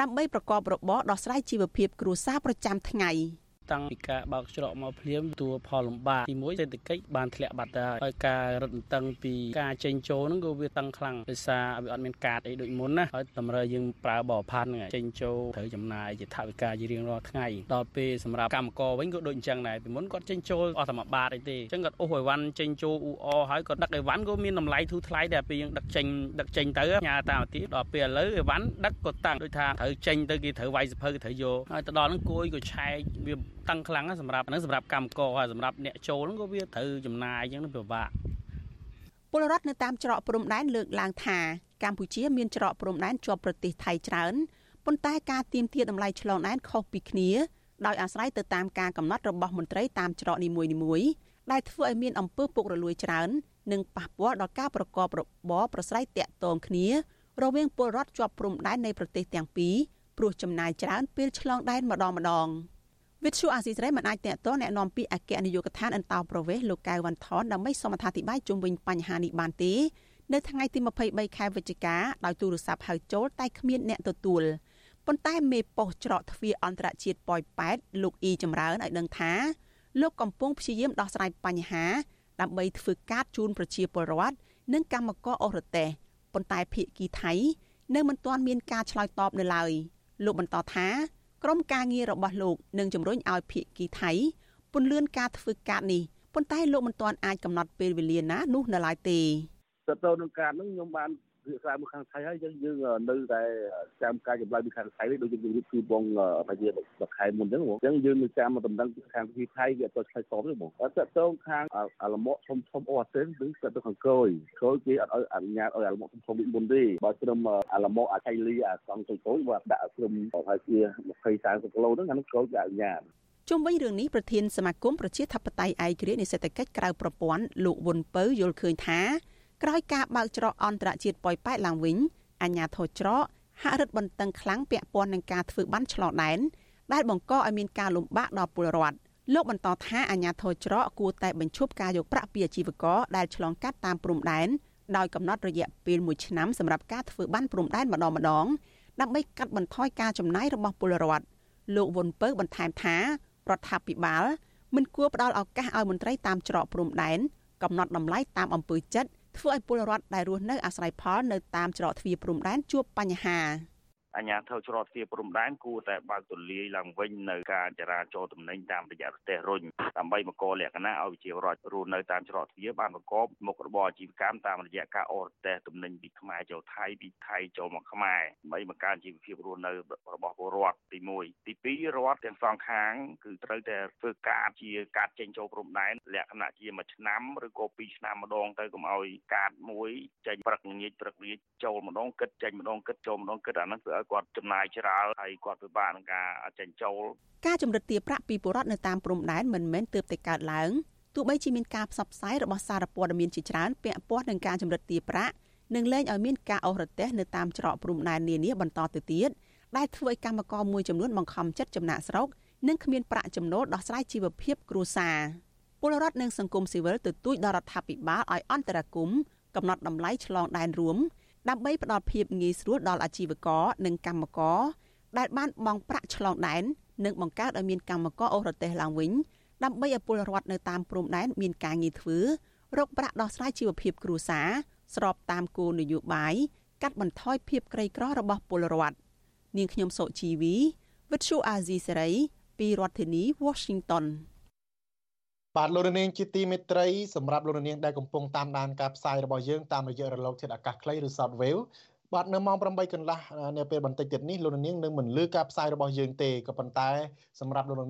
ដើម្បីប្រកបរបរដោះស្រាយជីវភាពគ្រួសារប្រចាំថ្ងៃ។ តាំងពីការបើកច្រកមកភ្លាមតួផលលំបាកទី1សេដ្ឋកិច្ចបានធ្លាក់បាត់ទៅហើយការរឹតបន្តឹងពីការចេញចូលហ្នឹងក៏វាតឹងខ្លាំងដោយសារវាអត់មានកាតអីដូចមុនណាហើយតម្រូវយើងប្រើបរផាន់ចេញចូលត្រូវចំណាយជាថវិកាជារៀងរាល់ថ្ងៃដល់ពេលសម្រាប់កម្មករវិញក៏ដូចអញ្ចឹងដែរពីមុនគាត់ចេញចូលអស់តែមួយបាតអីទេអញ្ចឹងគាត់អូសអីវ៉ាន់ចេញចូលអ៊ូអហើយក៏ដឹកអីវ៉ាន់ក៏មានតម្លៃធូរថ្លៃដែរពេលយើងដឹកចេញដឹកចេញទៅញ៉ាតាមទីដល់ពេលឥឡូវអីវ៉ាន់ដឹកក៏តាំងដូចថាត្រូវចេញទៅគេត្រូវវាយសភៅត្រូវយកហើយទៅដល់ហ្នឹងគួយក៏ឆែកវាតឹងខ្លាំងសម្រាប់ហ្នឹងសម្រាប់កម្មករហើយសម្រាប់អ្នកចូលហ្នឹងក៏វាត្រូវចំណាយអញ្ចឹងពិបាកពលរដ្ឋនៅតាមច្រកព្រំដែនលើកឡើងថាកម្ពុជាមានច្រកព្រំដែនជាប់ប្រទេសថៃច្រើនប៉ុន្តែការទៀមទាតម្លៃឆ្លងដែនខុសពីគ្នាដោយអាស្រ័យទៅតាមការកំណត់របស់មន្ត្រីតាមច្រកនីមួយៗដែលធ្វើឲ្យមានអំពើពុករលួយច្រើននិងប៉ះពាល់ដល់ការប្រកបរបរប្រស្រ័យតាក់ទងគ្នារវាងពលរដ្ឋជាប់ព្រំដែននៃប្រទេសទាំងពីរព្រោះចំណាយច្រើនពេលឆ្លងដែនម្ដងម្ដង។ វិទ្យុអាស៊ីសេរីមិនអាចតេតតណែនាំពាក្យអគ្គនាយកដ្ឋានអន្តោប្រវេសន៍លោកកៅវ៉ាន់ថនដើម្បីសូមអធិប្បាយជុំវិញបញ្ហានេះបានទេនៅថ្ងៃទី23ខែវិច្ឆិកាដោយទូរស័ព្ទហៅចូលតែគ្មានអ្នកទទួលប៉ុន្តែមេប៉ុស្តិ៍ច្រកទ្វារអន្តរជាតិប៉ោយប៉ែតលោកអ៊ីចម្រើនឲ្យដឹងថាលោកកំពុងព្យាយាមដោះស្រាយបញ្ហា ដើម្បីធ្វើការជូនប្រជាពលរដ្ឋនិងកម្មករអរទេសប៉ុន្តែភៀកគីថៃ នៅមិនទាន់មានការឆ្លើយតបនៅឡើយលោកបន្តថា ក្រុមការងាររបស់លោកនឹងជំរុញឲ្យភៀកគីថៃពន្លឿនការធ្វើការនេះប៉ុន្តែលោកមិនទាន់អាចកំណត់ពេលវេលាណានោះនៅឡើយទេទៅទៅនឹងការនឹងខ្ញុំបាន ភាសាមួយខាងថៃហើយយើងយើងនៅតែចាំការចម្លើយពីខាងថៃដូចយើងរៀបគឺបងថាជាបខែមុនអញ្ចឹងបងអញ្ចឹងយើងនៅចាំមកដំណឹងពីខាងពីថៃវាអត់ឆ្លើយតបទេបងតែតទៅខាងអាឡម៉កធំធំអូអាស៊ានឬទៅទៅខាងក្រោយក្រោយគេអត់ឲ្យអនុញ្ញាតឲ្យអាឡម៉កធំធំពីមុនទេបើត្រឹមអាឡម៉កអាថៃលីអាសង់ទៅក្រោយបើដាក់ត្រឹមប្រហែលជា20 30គីឡូហ្នឹងអានោះក្រោយគេអនុញ្ញាតជុំវិញរឿងនេះប្រធានសមាគមប្រជាធិបតេយ្យឯករាជ្យនៃសេដ្ឋកិច្ចក្រៅប្រព័ន្ធលោកវុនពៅយល់ឃើញថា ក្រោយការបើកច្រកអន្តរជាតិប៉ោយប៉ែតឡើងវិញអាជ្ញាធរច្រកហាក់រឹតបន្តឹងខ្លាំងពាក់ព័ន្ធនឹងការធ្វើបានឆ្លងដែនដែលបង្កឲ្យមានការលំបាកដល់ពលរដ្ឋលោកបន្តថាអាជ្ញាធរច្រកគួរតែបញ្ឈប់ការយកប្រាក់ពីអាជីវករដែលឆ្លងកាត់តាមព្រំដែនដោយកំណត់រយៈពេល1ឆ្នាំសម្រាប់ការធ្វើបានព្រំដែនម្ដងម្ដងដើម្បីកាត់បន្ថយការចំណាយរបស់ពលរដ្ឋលោកវុនពៅបន្ថែមថារដ្ឋាភិបាលមិនគួរផ្ដល់ឱកាសឲ្យមន្ត្រីតាមច្រកព្រំដែនកំណត់តម្លៃតាមអំពើចិត្ត ធ្វើឲ្យពលរដ្ឋដែលរស់នៅអាស្រ័យផលនៅតាមច្រកទ្វារព្រំដែនជួបបញ្ហា អាញាធរច្រកទ្វារព្រំដែនគួរតែបើកទូលាយឡើងវិញនៅការចរាចរទំនិញតាមរយៈប្រទេសរុញដើម្បីបង្កលក្ខណៈឲ្យប្រជាពលរដ្ឋរស់នៅតាមច្រកទ្វារបានប្រកបមុខរបរអាជីវកម្មតាមរយៈការអរទេសទំនិញពីខ្មែរចូលថៃពីថៃចូលមកខ្មែរដើម្បីបង្កើនជីវភាពរស់នៅរបស់ពលរដ្ឋទី1ទី2រដ្ឋទាំងសងខាងគឺត្រូវតែធ្វើការជាការចេញចូលព្រំដែនលក្ខណៈជាមួយឆ្នាំឬក៏2ឆ្នាំម្ដងទៅកុំឲ្យកាតមួយចេញព្រឹកល្ងាចព្រឹកល្ងាចចូលម្ដងគិតចេញម្ដងគិតចូលម្ដងគិតអាហ្នឹងគឺឲ្យគាត់ចំណាយច្រើនហើយគាត់ពិបាកក្នុងការចិញ្ចូលការចម្រិតទារប្រាក់ពីពលរដ្ឋនៅតាមព្រំដែនមិនមែនទើបតែកើតឡើងទោះបីជាមានការផ្សព្វផ្សាយរបស់សារព័ត៌មានជាច្រើនពាក់ព័ន្ធនឹងការចម្រិតទារប្រាក់និងលែងឲ្យមានការអូសរទេះនៅតាមច្រកព្រំដែននានាបន្តទៅទៀតដែលធ្វើឲ្យកម្មករមួយចំនួនបង្ខំចិត្តចំណាក់ស្រុកនិងគ្មានប្រាក់ចំណូលដោះស្រាយជីវភាពគ្រួសារពលរដ្ឋនិងសង្គមស៊ីវិលទទូចដល់រដ្ឋាភិបាលឲ្យអន្តរាគមន៍កំណត់តម្លៃឆ្លងដែនរួម ដើម្បីផ្ដល់ភាពងាយស្រួលដល់អាជីវករនិងកម្មករដែលបានបង់ប្រាក់ឆ្លងដែននិងបង្កើតឲ្យមានកម្មករអូសរទេសឡើងវិញដើម្បីឲ្យពលរដ្ឋនៅតាមព្រំដែនមានការងារធ្វើរកប្រាក់ដោះស្រាយជីវភាពគ្រួសារស្របតាមគោលនយោបាយកាត់បន្ថយភាពក្រីក្ររបស់ពលរដ្ឋនាងខ្ញុំសុជីវីវិទ្យុអាស៊ីសេរីពីរដ្ឋធានី Washington បាទលោកនាងជាទីមេត្រីសម្រាប់លោកនាងដែលកំពុងតាមដានការផ្សាយរបស់យើងតាមរយៈរលកធាតុអាកាសខ្លីឬ Shortwave បាទនៅម៉ោង8កន្លះនាពេលបន្តិចទៀតនេះលោកនាងនឹងមិនលឺការផ្សាយរបស់យើងទេក៏ប៉ុន្តែសម្រាប់លោកនាង